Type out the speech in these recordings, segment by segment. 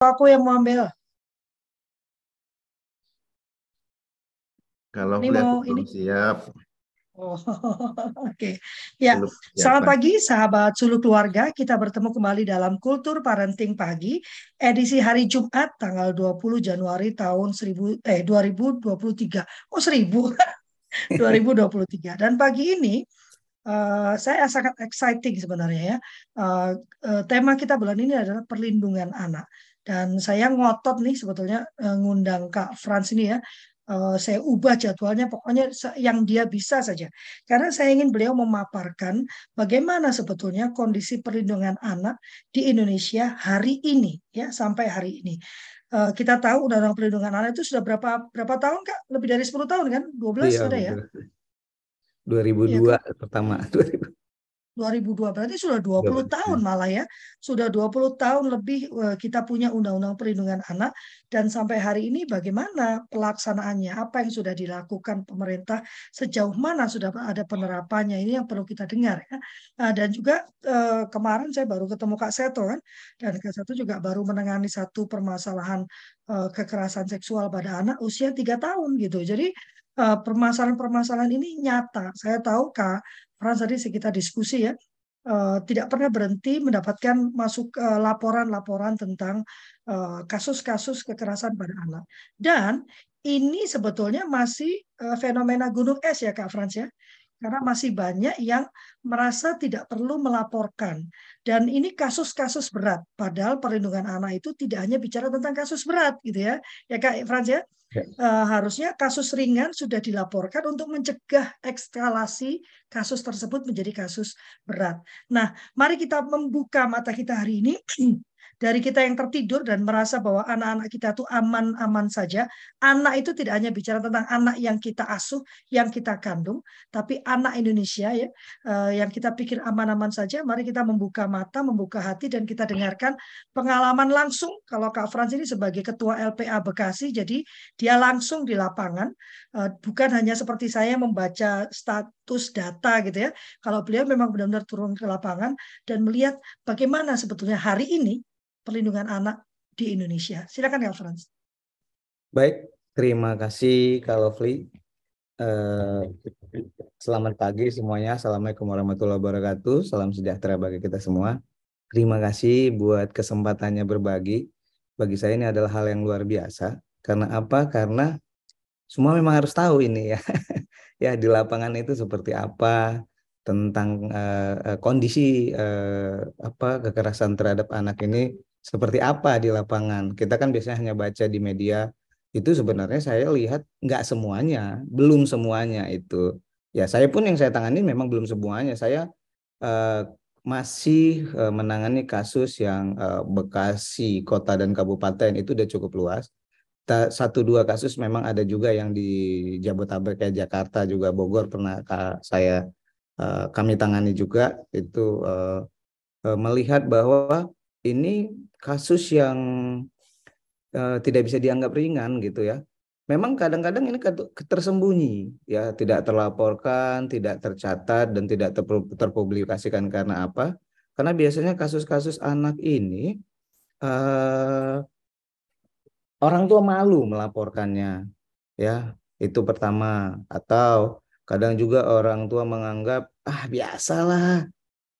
aku yang mau ambil? Kalau ini mau ini siap. Oh, oke. Okay. Ya, selamat pagi sahabat suluh keluarga. Kita bertemu kembali dalam Kultur Parenting Pagi, edisi hari Jumat tanggal 20 Januari tahun 1000 eh 2023. Oh, 1000. 2023. Dan pagi ini uh, saya sangat exciting sebenarnya ya. Uh, uh, tema kita bulan ini adalah perlindungan anak. Dan saya ngotot nih sebetulnya uh, ngundang Kak Frans ini ya. Uh, saya ubah jadwalnya pokoknya yang dia bisa saja. Karena saya ingin beliau memaparkan bagaimana sebetulnya kondisi perlindungan anak di Indonesia hari ini ya sampai hari ini. Uh, kita tahu undang-undang perlindungan anak itu sudah berapa berapa tahun kak? Lebih dari 10 tahun kan? 12 iya, ada ya? 2002 ya, kan? pertama 2000 2002 berarti sudah 20 tahun malah ya. Sudah 20 tahun lebih eh, kita punya undang-undang perlindungan anak dan sampai hari ini bagaimana pelaksanaannya? Apa yang sudah dilakukan pemerintah? Sejauh mana sudah ada penerapannya? Ini yang perlu kita dengar ya. Nah, dan juga eh, kemarin saya baru ketemu Kak Seto kan dan Kak Seto juga baru menangani satu permasalahan eh, kekerasan seksual pada anak usia tiga tahun gitu. Jadi permasalahan-permasalahan ini nyata. Saya tahu Kak Frans tadi kita diskusi ya, uh, tidak pernah berhenti mendapatkan masuk uh, laporan-laporan tentang eh, kasus-kasus kekerasan pada anak. Dan ini sebetulnya masih fenomena gunung es ya Kak Frans ya. Karena masih banyak yang merasa tidak perlu melaporkan. Dan ini kasus-kasus berat. Padahal perlindungan anak itu tidak hanya bicara tentang kasus berat gitu ya. Ya Kak Frans ya. Uh, harusnya kasus ringan sudah dilaporkan untuk mencegah ekskalasi kasus tersebut menjadi kasus berat. Nah, mari kita membuka mata kita hari ini dari kita yang tertidur dan merasa bahwa anak-anak kita itu aman-aman saja. Anak itu tidak hanya bicara tentang anak yang kita asuh, yang kita kandung, tapi anak Indonesia ya eh, yang kita pikir aman-aman saja. Mari kita membuka mata, membuka hati dan kita dengarkan pengalaman langsung. Kalau Kak Frans ini sebagai ketua LPA Bekasi, jadi dia langsung di lapangan, eh, bukan hanya seperti saya membaca status data gitu ya. Kalau beliau memang benar-benar turun ke lapangan dan melihat bagaimana sebetulnya hari ini perlindungan anak di Indonesia. Silakan Kak Frans. Baik, terima kasih Kak Lovely. Uh, selamat pagi semuanya. Assalamualaikum warahmatullahi wabarakatuh. Salam sejahtera bagi kita semua. Terima kasih buat kesempatannya berbagi. Bagi saya ini adalah hal yang luar biasa. Karena apa? Karena semua memang harus tahu ini ya. ya di lapangan itu seperti apa, tentang uh, kondisi uh, apa kekerasan terhadap anak ini seperti apa di lapangan. Kita kan biasanya hanya baca di media. Itu sebenarnya saya lihat nggak semuanya, belum semuanya itu. Ya saya pun yang saya tangani memang belum semuanya. Saya uh, masih uh, menangani kasus yang uh, Bekasi, kota dan kabupaten itu udah cukup luas. Satu dua kasus memang ada juga yang di Jabodetabek kayak Jakarta juga Bogor pernah saya uh, kami tangani juga itu uh, uh, melihat bahwa ini kasus yang uh, tidak bisa dianggap ringan gitu ya. Memang kadang-kadang ini tersembunyi ya, tidak terlaporkan, tidak tercatat dan tidak terpublikasikan karena apa? Karena biasanya kasus-kasus anak ini uh, orang tua malu melaporkannya ya, itu pertama atau kadang juga orang tua menganggap ah biasalah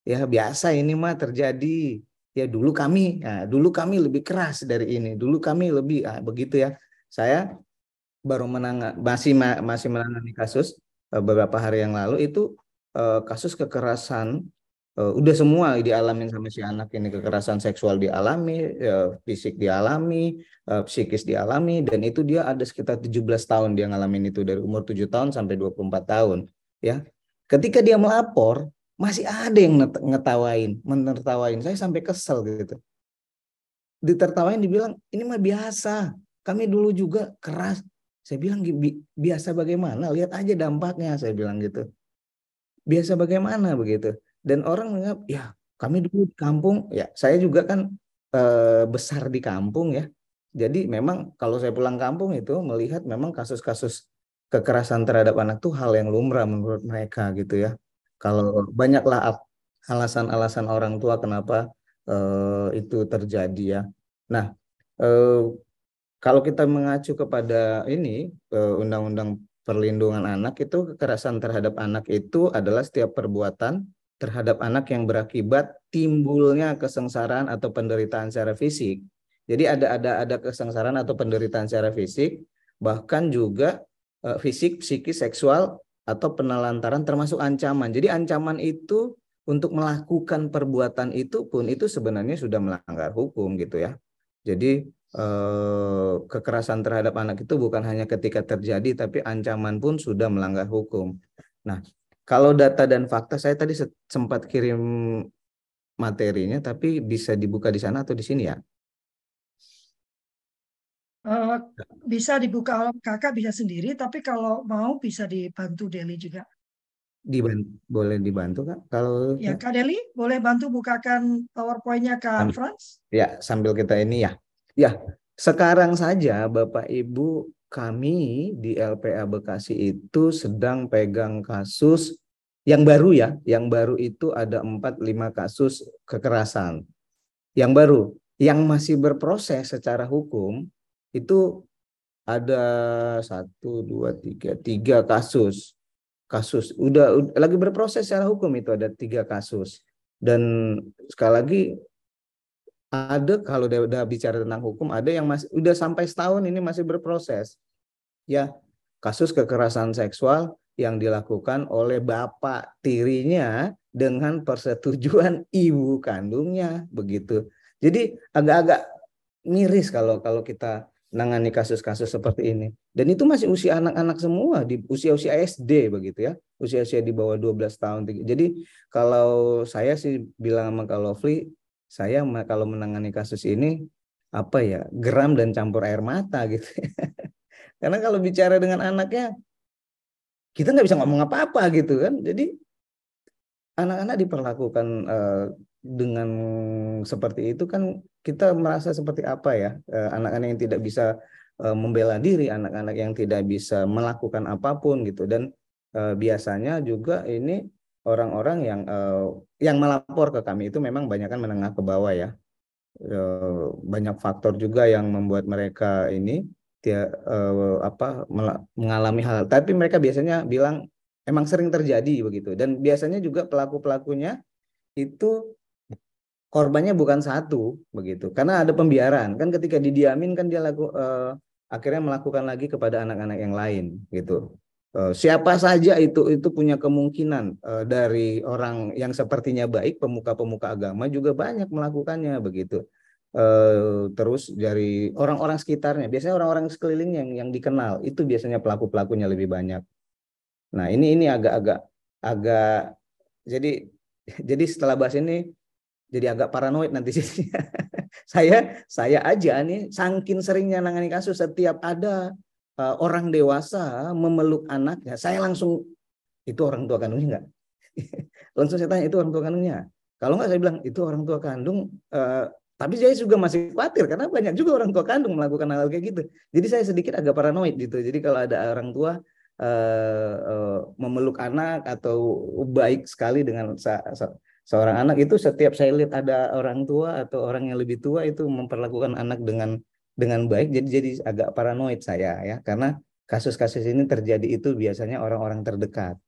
ya biasa ini mah terjadi ya dulu kami ya, dulu kami lebih keras dari ini. Dulu kami lebih ah, begitu ya. Saya baru menang masih masih menangani kasus uh, beberapa hari yang lalu itu uh, kasus kekerasan uh, udah semua dialami sama si anak ini. Kekerasan seksual dialami fisik dialami psikis dialami dan itu dia ada sekitar 17 tahun dia ngalamin itu dari umur 7 tahun sampai 24 tahun ya. Ketika dia melapor masih ada yang ngetawain, menertawain. Saya sampai kesel gitu. Ditertawain dibilang, ini mah biasa. Kami dulu juga keras. Saya bilang, biasa bagaimana? Lihat aja dampaknya, saya bilang gitu. Biasa bagaimana begitu. Dan orang menganggap, ya kami dulu di kampung, ya saya juga kan e, besar di kampung ya. Jadi memang kalau saya pulang kampung itu melihat memang kasus-kasus kekerasan terhadap anak tuh hal yang lumrah menurut mereka gitu ya kalau banyaklah alasan-alasan orang tua kenapa uh, itu terjadi ya. Nah, eh, kalau kita mengacu kepada ini eh, undang-undang perlindungan anak itu kekerasan terhadap anak itu adalah setiap perbuatan terhadap anak yang berakibat timbulnya kesengsaraan atau penderitaan secara fisik. Jadi ada ada ada kesengsaraan atau penderitaan secara fisik, bahkan juga uh, fisik, psikis, seksual atau penelantaran termasuk ancaman. Jadi ancaman itu untuk melakukan perbuatan itu pun itu sebenarnya sudah melanggar hukum gitu ya. Jadi eh, kekerasan terhadap anak itu bukan hanya ketika terjadi, tapi ancaman pun sudah melanggar hukum. Nah, kalau data dan fakta saya tadi sempat kirim materinya, tapi bisa dibuka di sana atau di sini ya? Uh, bisa dibuka oleh kakak bisa sendiri, tapi kalau mau bisa dibantu Deli juga. Dibantu, boleh dibantu kak? Kalau ya kak Deli boleh bantu bukakan PowerPoint-nya kak Franz? Ya sambil kita ini ya. Ya, sekarang saja Bapak Ibu kami di LPA Bekasi itu sedang pegang kasus yang baru ya, yang baru itu ada 4 5 kasus kekerasan. Yang baru, yang masih berproses secara hukum itu ada satu dua tiga tiga kasus. Kasus. Udah, udah lagi berproses secara hukum itu ada tiga kasus. Dan sekali lagi ada kalau udah, udah bicara tentang hukum ada yang masih udah sampai setahun ini masih berproses. Ya kasus kekerasan seksual yang dilakukan oleh bapak tirinya dengan persetujuan ibu kandungnya begitu. Jadi agak-agak miris kalau kalau kita nangani kasus-kasus seperti ini. Dan itu masih usia anak-anak semua di usia-usia SD begitu ya. Usia-usia di bawah 12 tahun. Jadi kalau saya sih bilang sama kalau Lovely saya kalau menangani kasus ini apa ya geram dan campur air mata gitu karena kalau bicara dengan anaknya kita nggak bisa ngomong apa-apa gitu kan. Jadi anak-anak diperlakukan uh, dengan seperti itu kan kita merasa seperti apa ya uh, anak-anak yang tidak bisa uh, membela diri anak-anak yang tidak bisa melakukan apa pun gitu. Dan uh, biasanya juga ini orang-orang yang yang melapor ke kami itu memang banyak kan menengah ke bawah ya. Banyak faktor juga yang membuat mereka ini dia apa mengalami hal tapi mereka biasanya bilang emang sering terjadi begitu. Dan biasanya juga pelaku-pelakunya itu korbannya bukan satu begitu. Karena ada pembiaran. Kan ketika didiamin kan dia laku uh, akhirnya melakukan lagi kepada anak-anak yang lain gitu. Eh, siapa saja itu itu punya kemungkinan uh, dari orang yang sepertinya baik pemuka-pemuka agama juga banyak melakukannya begitu. Uh, terus dari orang-orang sekitarnya. Biasanya orang-orang sekeliling yang yang dikenal itu biasanya pelaku pelakunya lebih banyak. Nah ini ini agak-agak agak jadi jadi setelah bahas ini jadi agak paranoid nanti sih saya saya aja nih saking seringnya nangani kasus setiap ada uh, orang dewasa memeluk anaknya, saya langsung itu orang tua kandungnya enggak? langsung saya tanya itu orang tua kandungnya. Kalau enggak saya bilang itu orang tua kandung. Uh, tapi saya juga masih khawatir karena banyak juga orang tua kandung melakukan hal, -hal kayak gitu. Jadi saya sedikit agak paranoid gitu. Jadi kalau ada orang tua uh, uh, memeluk anak atau baik sekali dengan seorang anak itu setiap saya lihat ada orang tua atau orang yang lebih tua itu memperlakukan anak dengan dengan baik. Jadi jadi agak paranoid saya ya. Karena kasus-kasus ini terjadi itu biasanya orang-orang terdekat.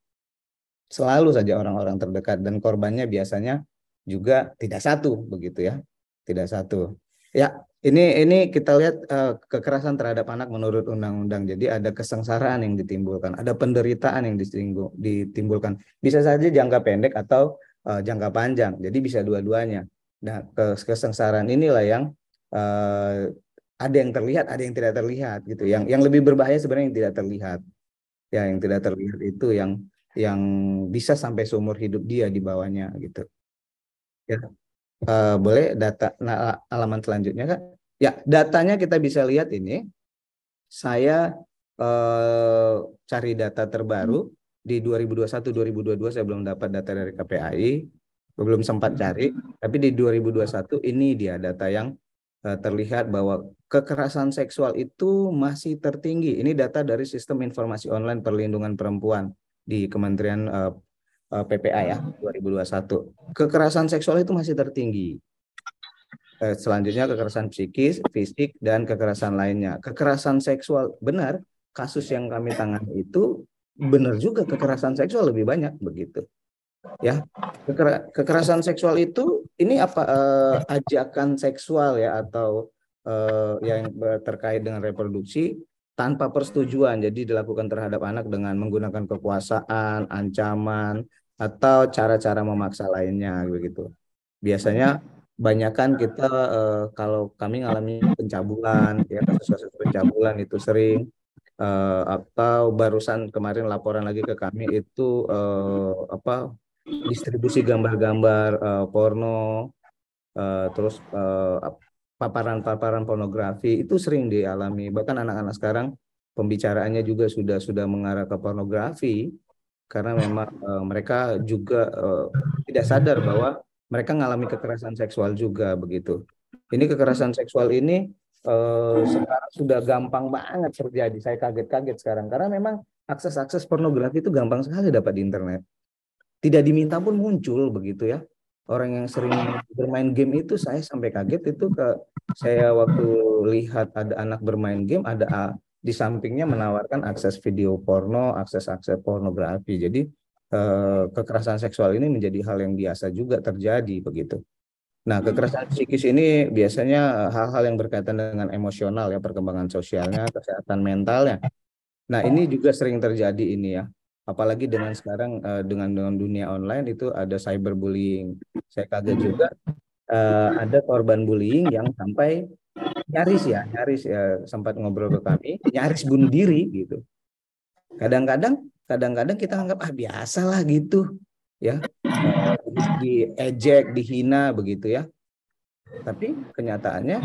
Selalu saja orang-orang terdekat dan korbannya biasanya juga tidak satu begitu ya. Tidak satu. Ya ini ini kita lihat uh, kekerasan terhadap anak menurut undang-undang. Jadi ada kesengsaraan yang ditimbulkan ada penderitaan yang ditimbulkan. Bisa saja jangka pendek atau uh, jangka panjang jadi bisa dua-duanya nah kesengsaraan inilah yang uh, ada yang terlihat, ada yang tidak terlihat gitu. Yang yang lebih berbahaya sebenarnya yang tidak terlihat. Ya, yang tidak terlihat itu yang yang bisa sampai seumur hidup dia di bawahnya gitu. Ya. Uh, boleh data nah, selanjutnya Kak? Ya, datanya kita bisa lihat ini. Saya uh, cari data terbaru di 2021 2022 saya belum dapat data dari KPAI, belum sempat cari, tapi di 2021 ini dia data yang Eh, terlihat bahwa kekerasan seksual itu masih tertinggi. Ini data dari Sistem Informasi Online Perlindungan Perempuan di Kementerian uh, uh, PPA ya 2021. Kekerasan seksual itu masih tertinggi. Eh, selanjutnya kekerasan psikis, fisik, dan kekerasan lainnya. Kekerasan seksual benar kasus yang kami tangani itu benar juga kekerasan seksual lebih banyak begitu. Ya, kekerasan seksual itu ini apa eh, ajakan seksual ya atau eh, yang terkait dengan reproduksi tanpa persetujuan. Jadi dilakukan terhadap anak dengan menggunakan kekuasaan, ancaman atau cara-cara memaksa lainnya begitu. Biasanya banyakkan kita uh, kalau kami mengalami pencabulan ya kasus-kasus pencabulan itu sering uh, atau barusan kemarin laporan lagi ke kami itu uh, apa distribusi gambar-gambar uh, porno uh, terus paparan-paparan pornografi itu sering dialami bahkan anak-anak sekarang pembicaraannya juga sudah sudah mengarah ke pornografi karena memang uh, mereka juga uh, tidak sadar bahwa mereka mengalami kekerasan seksual juga begitu. Ini kekerasan seksual ini eh, sekarang sudah gampang banget terjadi. Saya kaget-kaget sekarang karena memang akses-akses pornografi itu gampang sekali dapat di internet. Tidak diminta pun muncul begitu ya. Orang yang sering bermain game itu saya sampai kaget itu ke saya waktu lihat ada anak bermain game ada di sampingnya menawarkan akses video porno, akses-akses pornografi. Jadi Eh, kekerasan seksual ini menjadi hal yang biasa juga terjadi begitu. Nah, kekerasan psikis ini biasanya hal-hal yang berkaitan dengan emosional ya, perkembangan sosialnya, kesehatan mentalnya. Nah, ini juga sering terjadi ini ya. Apalagi dengan sekarang uh, dengan dengan dunia online itu ada cyberbullying. Saya kaget juga uh, ada korban bullying yang sampai nyaris ya, nyaris ya sempat ngobrol ke kami, nyaris bunuh diri gitu. Kadang-kadang kadang-kadang kita anggap ah biasa lah gitu ya. Diejek dihina begitu ya. Tapi kenyataannya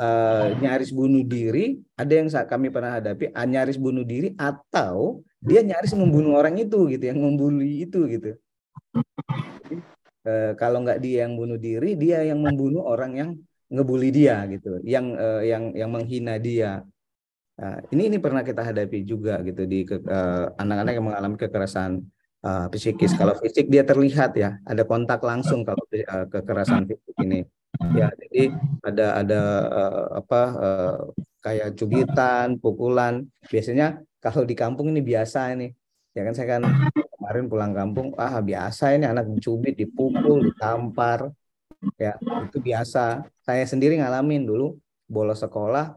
uh, nyaris bunuh diri ada yang saat kami pernah hadapi uh, nyaris bunuh diri atau dia nyaris membunuh orang itu gitu yang membuli itu gitu. Uh, kalau nggak dia yang bunuh diri dia yang membunuh orang yang ngebully dia gitu yang uh, yang yang menghina dia. Nah, ini ini pernah kita hadapi juga gitu di anak-anak uh, yang mengalami kekerasan uh, psikis. Kalau fisik dia terlihat ya, ada kontak langsung kalau uh, kekerasan fisik ini. Ya, jadi ada ada uh, apa uh, kayak cubitan, pukulan. Biasanya kalau di kampung ini biasa ini. Ya kan saya kan kemarin pulang kampung, ah biasa ini anak dicubit, dipukul, ditampar. Ya, itu biasa. Saya sendiri ngalamin dulu bolos sekolah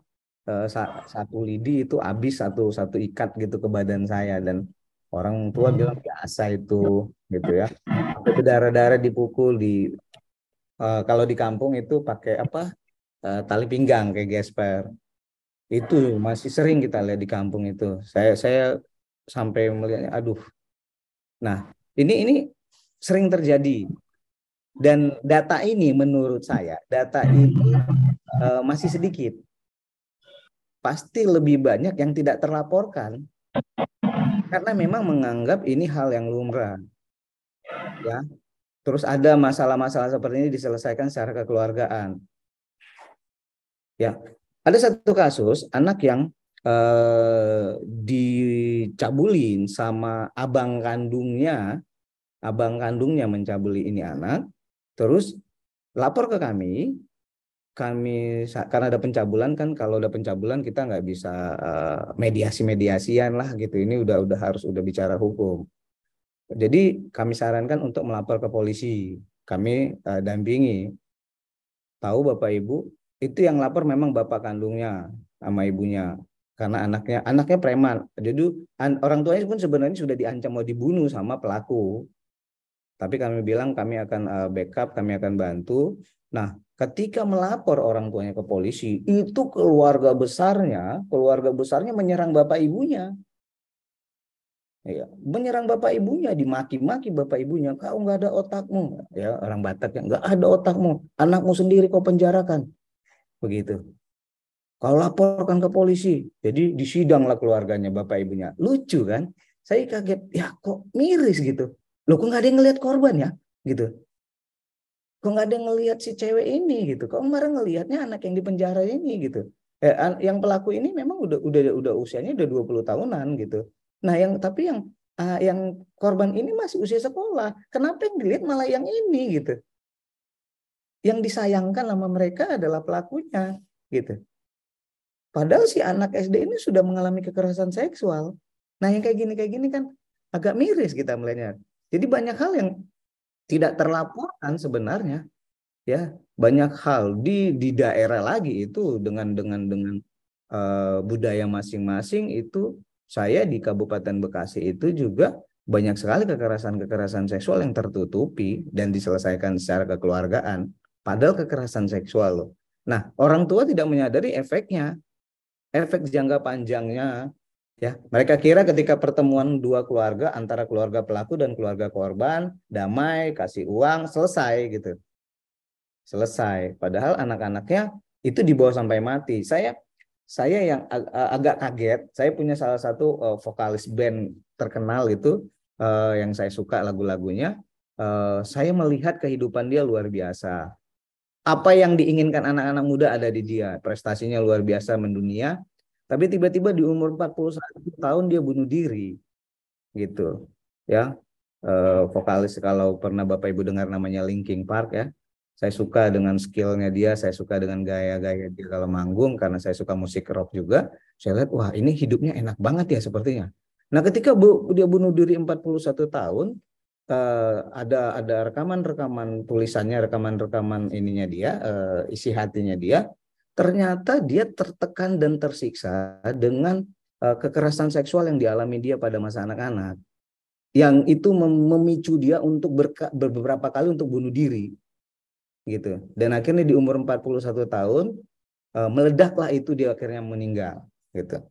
satu lidi itu habis satu satu ikat gitu ke badan saya dan orang tua hmm. bilang biasa itu gitu ya. Sampai berdarah-darah dipukul di uh, kalau di kampung itu pakai apa uh, tali pinggang kayak gesper. Itu masih sering kita lihat di kampung itu. Saya saya sampai melihatnya aduh. Nah ini ini sering terjadi. Dan data ini menurut saya data ini uh, masih sedikit. Pasti lebih banyak yang tidak terlaporkan karena memang menganggap ini hal yang lumrah. Ya. Terus ada masalah-masalah seperti ini diselesaikan secara kekeluargaan. Ya. Ada satu kasus anak yang eh, dicabulin sama abang kandungnya, abang kandungnya mencabuli ini anak, terus lapor ke kami, kami karena ada pencabulan kan kalau ada pencabulan kita nggak bisa uh, mediasi-mediasian lah gitu. Ini udah udah harus udah bicara hukum. Jadi kami sarankan untuk melapor ke polisi. Kami uh, dampingi. Tahu bapak ibu itu yang lapor memang bapak kandungnya sama ibunya. Karena anaknya anaknya preman. Jadi an, orang tuanya pun sebenarnya sudah diancam mau dibunuh sama pelaku. Tapi kami bilang kami akan uh, backup kami akan bantu. Nah ketika melapor orang tuanya ke polisi, itu keluarga besarnya, keluarga besarnya menyerang bapak ibunya. Ya, menyerang bapak ibunya, dimaki-maki bapak ibunya, kau nggak ada otakmu, ya orang Batak yang nggak ada otakmu, anakmu sendiri kau penjarakan, begitu. Kau laporkan ke polisi, jadi disidanglah keluarganya bapak ibunya, lucu kan? Saya kaget, ya kok miris gitu, lo kok nggak ada yang ngelihat korban ya, gitu kok nggak ada ngelihat si cewek ini gitu kok kemarin ngelihatnya anak yang di penjara ini gitu eh, yang pelaku ini memang udah udah udah usianya udah 20 tahunan gitu nah yang tapi yang uh, yang korban ini masih usia sekolah kenapa yang dilihat malah yang ini gitu yang disayangkan sama mereka adalah pelakunya gitu. Padahal si anak SD ini sudah mengalami kekerasan seksual. Nah yang kayak gini kayak gini kan agak miris kita melihatnya. Jadi banyak hal yang tidak terlaporkan sebenarnya ya banyak hal di di daerah lagi itu dengan dengan dengan uh, budaya masing-masing itu saya di Kabupaten Bekasi itu juga banyak sekali kekerasan-kekerasan seksual yang tertutupi dan diselesaikan secara kekeluargaan. Padahal kekerasan seksual loh. Nah, orang tua tidak menyadari efeknya, efek jangka panjangnya. Ya, mereka kira ketika pertemuan dua keluarga antara keluarga pelaku dan keluarga korban damai, kasih uang, selesai gitu. Selesai. Padahal anak-anaknya itu dibawa sampai mati. Saya saya yang ag agak kaget, saya punya salah satu uh, vokalis band terkenal itu uh, yang saya suka lagu-lagunya. Uh, saya melihat kehidupan dia luar biasa apa yang diinginkan anak-anak muda ada di dia. Prestasinya luar biasa mendunia. Tapi tiba-tiba di umur 41 tahun dia bunuh diri. Gitu. Ya. Uh, vokalis kalau pernah Bapak Ibu dengar namanya Linkin Park ya. Saya suka dengan skillnya dia, saya suka dengan gaya-gaya dia kalau manggung karena saya suka musik rock juga. Saya lihat wah ini hidupnya enak banget ya sepertinya. Nah, ketika dia bunuh diri 41 tahun, uh, ada ada rekaman-rekaman tulisannya, rekaman-rekaman ininya dia, uh, isi hatinya dia, ternyata dia tertekan dan tersiksa dengan uh, kekerasan seksual yang dialami dia pada masa anak-anak. Yang itu memicu dia untuk beberapa kali untuk bunuh diri. Gitu. Dan akhirnya di umur 41 tahun uh, meledaklah itu dia akhirnya meninggal, gitu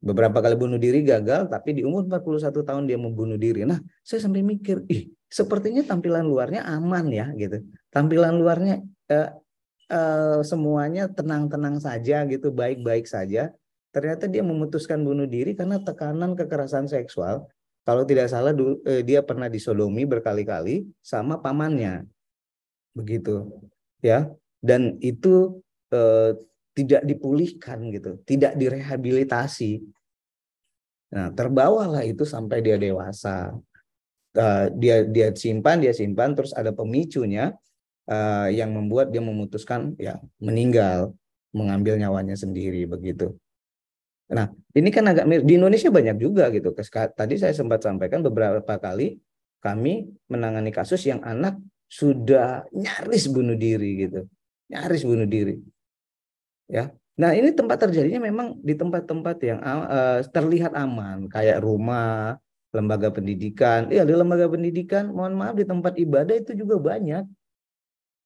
beberapa kali bunuh diri gagal tapi di umur 41 tahun dia membunuh diri. Nah, saya sampai mikir, ih, sepertinya tampilan luarnya aman ya gitu. Tampilan luarnya eh, eh, semuanya tenang-tenang saja gitu, baik-baik saja. Ternyata dia memutuskan bunuh diri karena tekanan kekerasan seksual. Kalau tidak salah eh, dia pernah disodomi berkali-kali sama pamannya. Begitu. Ya. Dan itu eh, tidak dipulihkan gitu, tidak direhabilitasi. Nah, terbawalah itu sampai dia dewasa. Uh, dia dia simpan, dia simpan, terus ada pemicunya uh, yang membuat dia memutuskan ya meninggal, mengambil nyawanya sendiri begitu. Nah, ini kan agak mirip di Indonesia banyak juga gitu. Tadi saya sempat sampaikan beberapa kali kami menangani kasus yang anak sudah nyaris bunuh diri gitu. Nyaris bunuh diri ya nah ini tempat terjadinya memang di tempat-tempat yang uh, terlihat aman kayak rumah lembaga pendidikan ya di lembaga pendidikan mohon maaf di tempat ibadah itu juga banyak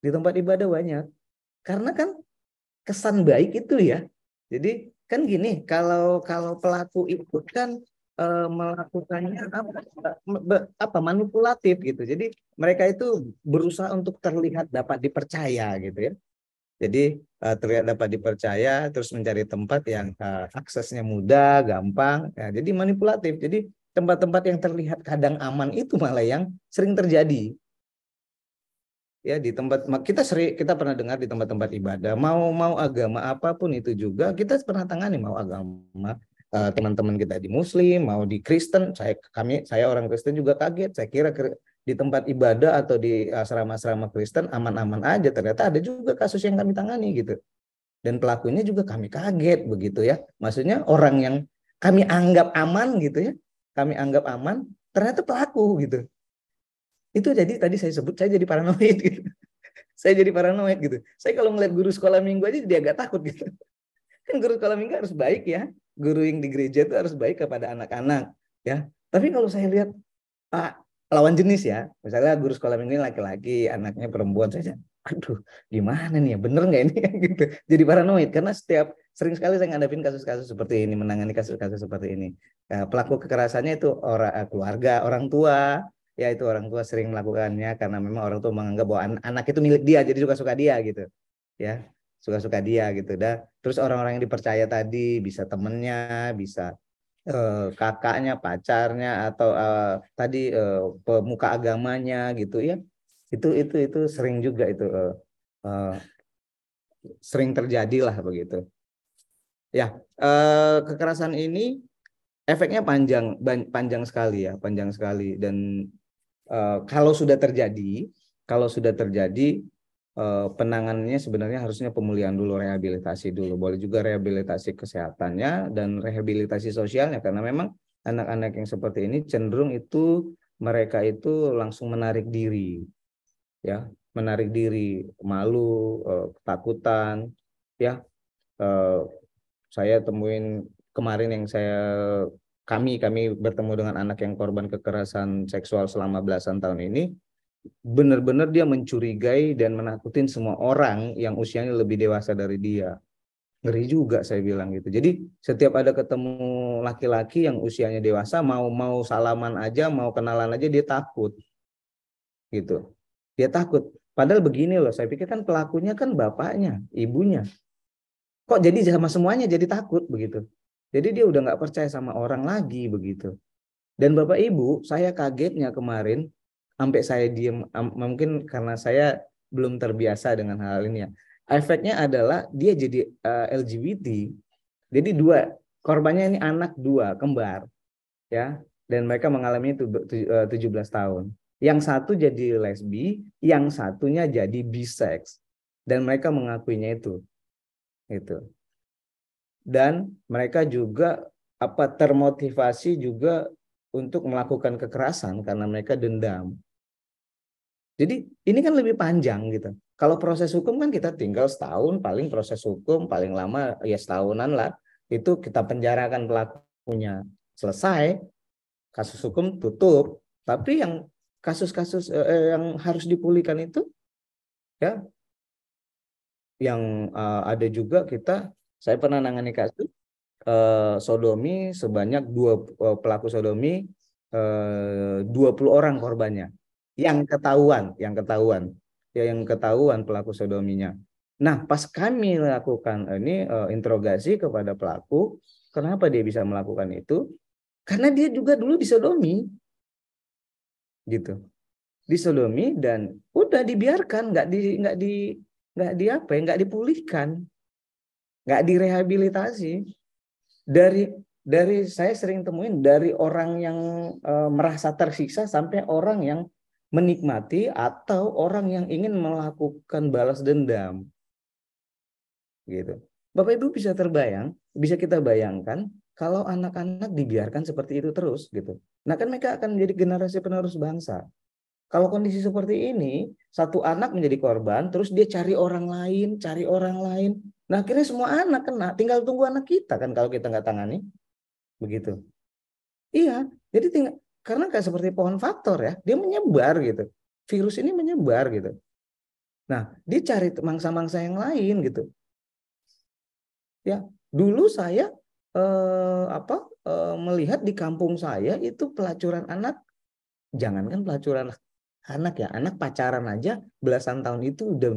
di tempat ibadah banyak karena kan kesan baik itu ya jadi kan gini kalau kalau pelaku itu kan e, melakukannya apa, apa manipulatif gitu jadi mereka itu berusaha untuk terlihat dapat dipercaya gitu ya jadi uh, terlihat dapat dipercaya, terus mencari tempat yang uh, aksesnya mudah, gampang. Ya, jadi manipulatif. Jadi tempat-tempat yang terlihat kadang aman itu malah yang sering terjadi. Ya di tempat kita sering kita pernah dengar di tempat-tempat ibadah mau mau agama apa pun itu juga kita pernah tangani mau agama uh, teman-teman kita di Muslim mau di Kristen saya kami saya orang Kristen juga kaget. Saya kira di tempat ibadah atau di asrama-asrama Kristen aman-aman aja ternyata ada juga kasus yang kami tangani gitu. Dan pelakunya juga kami kaget begitu ya. Maksudnya orang yang kami anggap aman gitu ya kami anggap aman ternyata pelaku gitu itu jadi tadi saya sebut saya jadi paranoid gitu saya jadi paranoid gitu saya kalau ngeliat guru sekolah minggu aja jadi agak takut gitu kan guru sekolah minggu harus baik ya guru yang di gereja itu harus baik kepada anak-anak ya tapi kalau saya lihat ah, lawan jenis ya. Misalnya guru sekolah minggu laki-laki, anaknya perempuan saja. Aduh, gimana nih ya? Bener nggak ini? gitu. Jadi paranoid karena setiap sering sekali saya ngadapin kasus-kasus seperti ini, menangani kasus-kasus seperti ini. Ya, pelaku kekerasannya itu orang eh, keluarga, orang tua, ya itu orang tua sering melakukannya karena memang orang tua menganggap bahwa an anak itu milik dia, jadi suka-suka dia gitu. Ya, suka-suka dia gitu. dah. Terus orang-orang yang dipercaya tadi bisa temennya, bisa eh, kakaknya, pacarnya atau eh, tadi eh, pemuka agamanya gitu ya. Itu itu itu sering juga itu eh, eh, sering terjadi lah begitu. Ya, eh, kekerasan ini efeknya panjang panjang sekali ya, panjang sekali dan eh, kalau sudah terjadi, kalau sudah terjadi eh, penanganannya sebenarnya harusnya pemulihan dulu, rehabilitasi dulu. Boleh juga rehabilitasi kesehatannya dan rehabilitasi sosialnya karena memang anak-anak yang seperti ini cenderung itu mereka itu langsung menarik diri. Ya, menarik diri, malu, eh, ketakutan, ya. Eh, saya temuin kemarin yang saya kami kami bertemu dengan anak yang korban kekerasan seksual selama belasan tahun ini benar-benar dia mencurigai dan menakutin semua orang yang usianya lebih dewasa dari dia. Ngeri juga saya bilang gitu. Jadi setiap ada ketemu laki-laki yang usianya dewasa mau mau salaman aja, mau kenalan aja dia takut. Gitu. Dia takut. Padahal begini loh, saya pikir kan pelakunya kan bapaknya, ibunya. Kok jadi sama semuanya jadi takut begitu. Jadi dia udah nggak percaya sama orang lagi begitu. Dan Bapak Ibu, saya kagetnya kemarin sampai saya diem mungkin karena saya belum terbiasa dengan hal ini ya. Efeknya adalah dia jadi uh, eh, LGBT jadi dua korbannya ini anak dua kembar ya. Dan mereka mengalami itu 17 eh, tahun. Yang satu jadi lesbi yang satunya jadi bisex. Dan mereka mengakuinya itu. Itu dan mereka juga apa termotivasi juga untuk melakukan kekerasan karena mereka dendam jadi ini kan lebih panjang gitu. Kalau proses hukum kan kita tinggal setahun, paling proses hukum paling lama ya setahunan lah. Itu kita penjarakan pelakunya. Selesai, kasus hukum tutup. Tapi yang kasus-kasus eh, eh yang harus dipulihkan itu ya yang uh, ada juga kita saya pernah nangani kasus uh, sodomi sebanyak dua uh, pelaku sodomi uh, 20 orang korbannya. Yang ketahuan, yang ketahuan, ya yang ketahuan pelaku sodominya. Nah, pas kami lakukan ini uh, interogasi kepada pelaku, kenapa dia bisa melakukan itu? Karena dia juga dulu disodomi, gitu, disodomi dan udah dibiarkan, nggak di nggak di nggak di apa ya, nggak dipulihkan, nggak direhabilitasi. Dari dari saya sering temuin dari orang yang uh, merasa tersiksa sampai orang yang menikmati atau orang yang ingin melakukan balas dendam. Gitu. Bapak Ibu bisa terbayang, bisa kita bayangkan kalau anak-anak dibiarkan seperti itu terus gitu. Nah kan mereka akan menjadi generasi penerus bangsa. Kalau kondisi seperti ini, satu anak menjadi korban, terus dia cari orang lain, cari orang lain. Nah akhirnya semua anak kena, tinggal tunggu anak kita kan kalau kita nggak tangani. Begitu. Iya, jadi tinggal karena kayak seperti pohon faktor ya, dia menyebar gitu. Virus ini menyebar gitu. Nah, dia cari mangsa-mangsa yang lain gitu. Ya, dulu saya eh, apa eh, melihat di kampung saya itu pelacuran anak, jangankan pelacuran anak ya, anak pacaran aja belasan tahun itu udah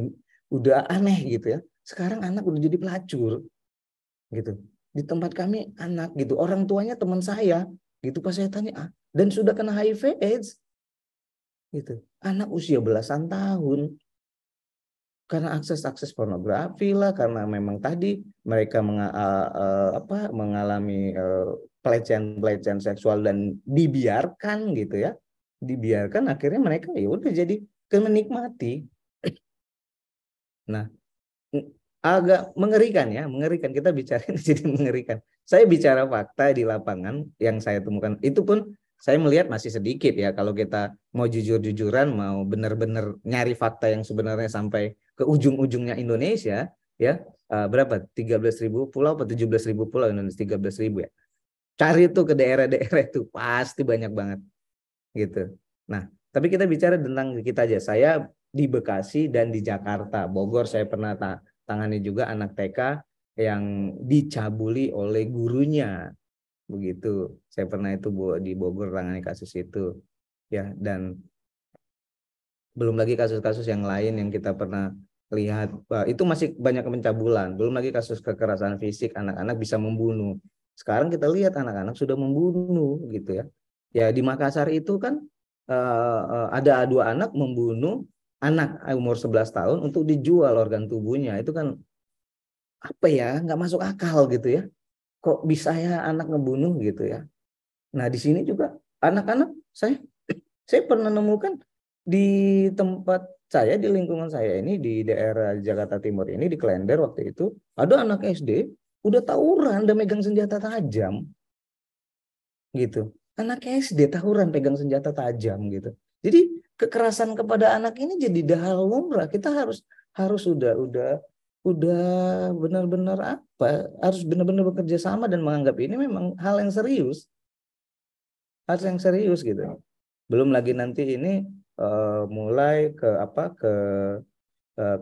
udah aneh gitu ya. Sekarang anak udah jadi pelacur gitu. Di tempat kami anak gitu, orang tuanya teman saya gitu pas saya tanya ah dan sudah kena HIV AIDS. Gitu. Anak usia belasan tahun. Karena akses-akses pornografi lah, karena memang tadi mereka menga, uh, uh, apa, mengalami uh, pelecehan-pelecehan seksual dan dibiarkan gitu ya. Dibiarkan akhirnya mereka ya udah jadi kemenikmati. Nah, agak mengerikan ya, mengerikan. Kita bicara jadi mengerikan. Saya bicara fakta di lapangan yang saya temukan. Itu pun saya melihat masih sedikit ya. Kalau kita mau jujur-jujuran mau benar-benar nyari fakta yang sebenarnya sampai ke ujung-ujungnya Indonesia ya uh, berapa? 13.000 pulau atau 17.000 pulau Indonesia? 13.000 ya. Cari itu ke daerah-daerah itu pasti banyak banget gitu. Nah tapi kita bicara tentang kita aja. Saya di Bekasi dan di Jakarta. Bogor saya pernah ta tangani juga anak TK yang dicabuli oleh gurunya. Begitu. Saya pernah itu di Bogor tangani kasus itu. Ya dan belum lagi kasus-kasus yang lain yang kita pernah lihat. Itu masih banyak pencabulan. Belum lagi kasus kekerasan fisik anak-anak bisa membunuh. Sekarang kita lihat anak-anak sudah membunuh gitu ya. Ya di Makassar itu kan uh, ada dua anak membunuh anak umur 11 tahun untuk dijual organ tubuhnya. Itu kan apa ya nggak masuk akal gitu ya. Kok bisa ya anak ngebunuh gitu ya. Nah di sini juga anak-anak saya saya pernah nemukan di tempat saya di lingkungan saya ini di daerah Jakarta Timur ini di Klender waktu itu ada anak SD udah tawuran dan megang senjata tajam. Gitu. Anak SD tawuran pegang senjata tajam gitu. Jadi kekerasan kepada anak ini jadi hal lumrah kita harus harus udah udah udah benar-benar apa harus benar-benar bekerja sama dan menganggap ini memang hal yang serius hal yang serius gitu belum lagi nanti ini uh, mulai ke apa ke uh,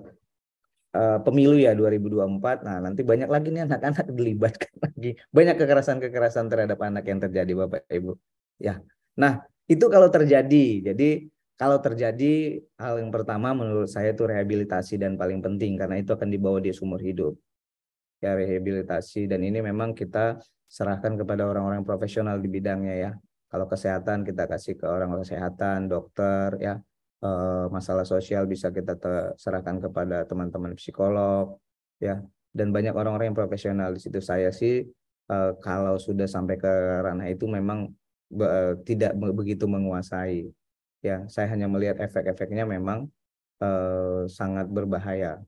uh, pemilu ya 2024. Nah, nanti banyak lagi nih anak-anak dilibatkan lagi. Banyak kekerasan-kekerasan terhadap anak yang terjadi Bapak Ibu. Ya. Nah, itu kalau terjadi. Jadi kalau terjadi hal yang pertama menurut saya itu rehabilitasi dan paling penting karena itu akan dibawa di sumur hidup. Ya rehabilitasi dan ini memang kita serahkan kepada orang-orang profesional di bidangnya ya. Kalau kesehatan kita kasih ke orang kesehatan, dokter ya. E, masalah sosial bisa kita serahkan kepada teman-teman psikolog ya. Dan banyak orang-orang yang profesional di situ. Saya sih e, kalau sudah sampai ke ranah itu memang be, tidak begitu menguasai. Ya, saya hanya melihat efek-efeknya memang e, sangat berbahaya.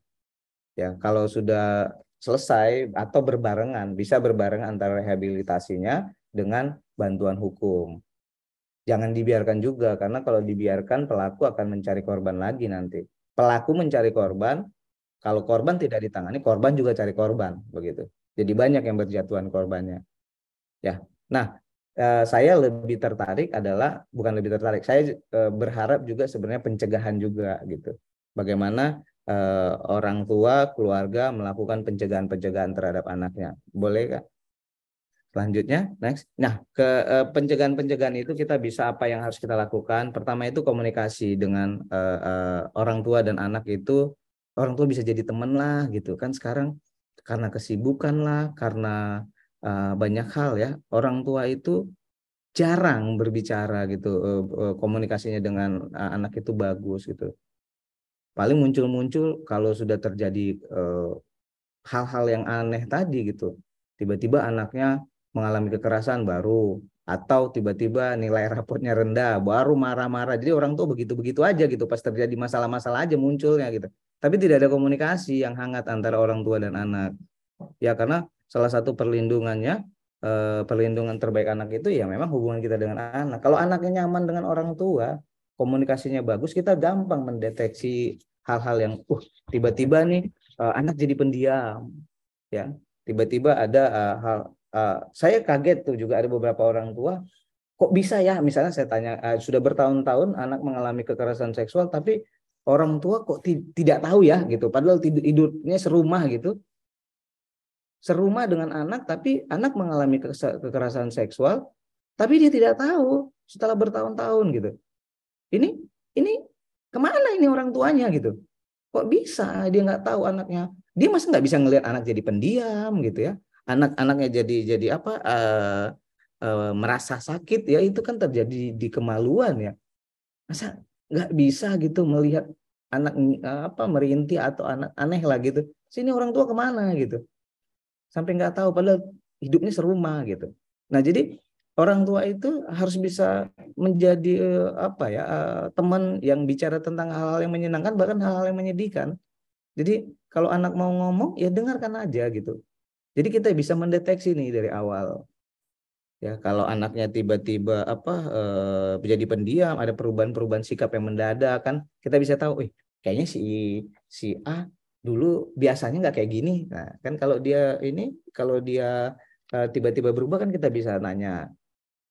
Ya, kalau sudah selesai atau berbarengan, bisa berbarengan antara rehabilitasinya dengan bantuan hukum. Jangan dibiarkan juga karena kalau dibiarkan pelaku akan mencari korban lagi nanti. Pelaku mencari korban, kalau korban tidak ditangani, korban juga cari korban begitu. Jadi banyak yang berjatuhan korbannya. Ya. Nah, eh, saya lebih tertarik adalah bukan lebih tertarik. Saya eh, berharap juga sebenarnya pencegahan juga gitu. Bagaimana eh, orang tua, keluarga melakukan pencegahan-pencegahan terhadap anaknya. Boleh kak? Selanjutnya, next. Nah, ke pencegahan-pencegahan itu kita bisa apa yang harus kita lakukan? Pertama itu komunikasi dengan uh, uh, orang tua dan anak itu orang tua bisa jadi teman lah gitu kan sekarang karena kesibukan lah, karena uh, banyak hal ya. Orang tua itu jarang berbicara gitu, uh, uh, komunikasinya dengan anak itu bagus gitu. Paling muncul-muncul kalau sudah terjadi hal-hal yang aneh tadi gitu. Tiba-tiba anaknya mengalami kekerasan baru atau tiba-tiba nilai rapotnya rendah baru marah-marah jadi orang tuh begitu-begitu aja gitu pas terjadi masalah-masalah aja munculnya gitu tapi tidak ada komunikasi yang hangat antara orang tua dan anak ya karena salah satu perlindungannya eh, perlindungan terbaik anak itu ya memang hubungan kita dengan anak. Kalau anaknya nyaman dengan orang tua komunikasinya bagus kita gampang mendeteksi hal-hal yang uh tiba-tiba nih uh, anak jadi pendiam. Ya tiba-tiba ada uh, hal saya kaget tuh juga ada beberapa orang tua kok bisa ya? Misalnya saya tanya uh, sudah bertahun-tahun anak mengalami kekerasan seksual tapi orang tua kok tidak tahu ya? Gitu. Padahal tidur hidupnya serumah gitu serumah dengan anak tapi anak mengalami kekerasan seksual tapi dia tidak tahu setelah bertahun-tahun gitu. Ini ini ke mana ini orang tuanya gitu? Kok bisa? Dia nggak tahu anaknya. Dia masa nggak bisa ngelihat anak jadi pendiam gitu ya. Anak-anaknya jadi jadi apa uh, uh, merasa sakit ya itu kan terjadi di kemaluan ya. Masa nggak bisa gitu melihat anak uh, apa merintih atau anak aneh lah gitu. Sini orang tua ke mana gitu sampai nggak tahu padahal hidupnya serumah gitu. Nah jadi orang tua itu harus bisa menjadi uh, apa ya uh, teman yang bicara tentang hal-hal yang menyenangkan bahkan hal-hal yang menyedihkan. Jadi kalau anak mau ngomong ya dengarkan aja gitu. Jadi kita bisa mendeteksi nih dari awal. Ya, kalau anaknya tiba-tiba apa eh, menjadi pendiam, ada perubahan-perubahan sikap yang mendadak kan, kita bisa tahu, eh kayaknya si si A dulu biasanya nggak kayak gini. Nah, kan kalau dia ini kalau dia eh, tiba-tiba berubah kan kita bisa nanya,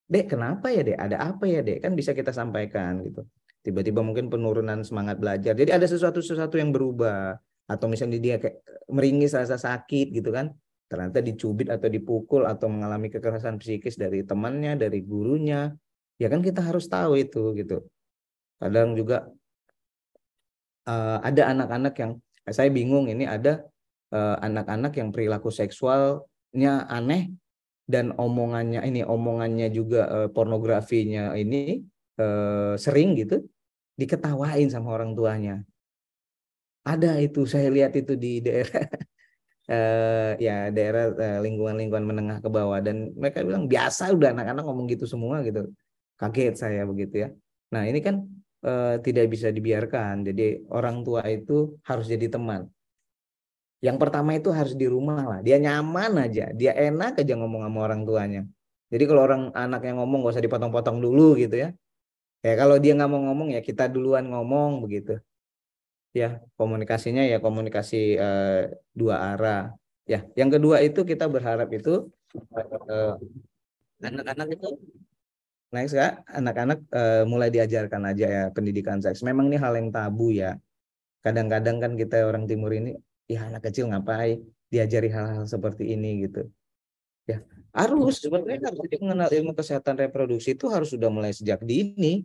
Dek, kenapa ya, Dek? Ada apa ya, Dek? Kan bisa kita sampaikan gitu. Tiba-tiba mungkin penurunan semangat belajar. Jadi ada sesuatu-sesuatu yang berubah atau misalnya dia kayak meringis rasa sakit gitu kan ternyata dicubit atau dipukul atau mengalami kekerasan psikis dari temannya, dari gurunya, ya kan kita harus tahu itu gitu. Kadang juga uh, ada anak-anak yang saya bingung ini ada eh, anak-anak uh, yang perilaku seksualnya aneh dan omongannya ini omongannya juga uh, pornografinya ini uh, sering gitu diketawain sama orang tuanya. Ada itu saya lihat itu di daerah uh, ya daerah uh, lingkungan-lingkungan menengah ke bawah. Dan mereka bilang biasa udah anak-anak ngomong gitu semua gitu. Kaget saya begitu ya. Nah ini kan uh, tidak bisa dibiarkan. Jadi orang tua itu harus jadi teman. Yang pertama itu harus di rumah lah. Dia nyaman aja, dia enak aja ngomong sama orang tuanya. Jadi kalau orang anak yang ngomong gak usah dipotong-potong dulu gitu ya. Ya kalau dia nggak mau ngomong ya kita duluan ngomong begitu. Ya komunikasinya ya komunikasi uh, dua arah. Ya yang kedua itu kita berharap itu uh, anak-anak itu next ya anak-anak uh, mulai diajarkan aja ya pendidikan seks. Memang ini hal yang tabu ya. Kadang-kadang kan kita orang timur ini ya anak kecil ngapain diajari hal-hal seperti ini gitu. Ya, harus sebenarnya harus mengenal ilmu kesehatan reproduksi itu harus sudah mulai sejak dini.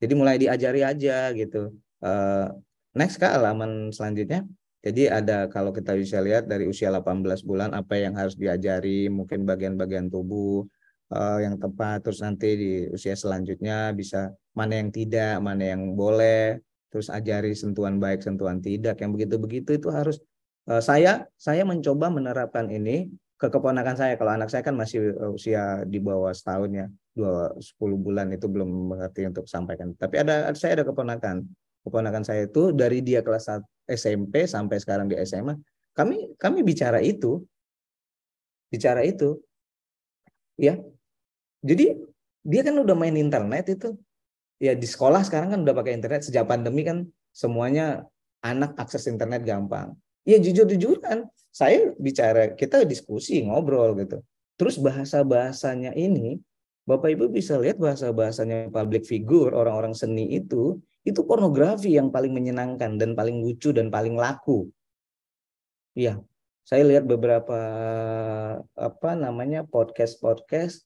Jadi mulai diajari aja gitu. Uh, next ke halaman selanjutnya. Jadi ada kalau kita bisa lihat dari usia 18 bulan apa yang harus diajari, mungkin bagian-bagian tubuh, uh, yang tepat. Terus nanti di usia selanjutnya bisa mana yang tidak mana yang boleh. Terus ajari sentuhan baik sentuhan tidak. Yang begitu-begitu itu harus uh, saya saya mencoba menerapkan ini ke keponakan saya. Kalau anak saya kan masih uh, usia di bawah setahun ya. Dua sepuluh bulan itu belum mengerti untuk sampaikan. Tapi ada saya ada keponakan. Keponakan saya itu dari dia kelas SMP sampai sekarang di SMA kami kami bicara itu. Bicara itu. Ya jadi dia kan udah main internet itu. Ya di sekolah sekarang kan udah pakai internet. Sejak pandemi kan semuanya anak akses internet gampang. Ya jujur-jujur kan saya bicara, kita diskusi, ngobrol gitu. Terus bahasa-bahasanya ini, Bapak Ibu bisa lihat bahasa-bahasanya public figure, orang-orang seni itu, itu pornografi yang paling menyenangkan dan paling lucu dan paling laku. Iya, saya lihat beberapa apa namanya podcast-podcast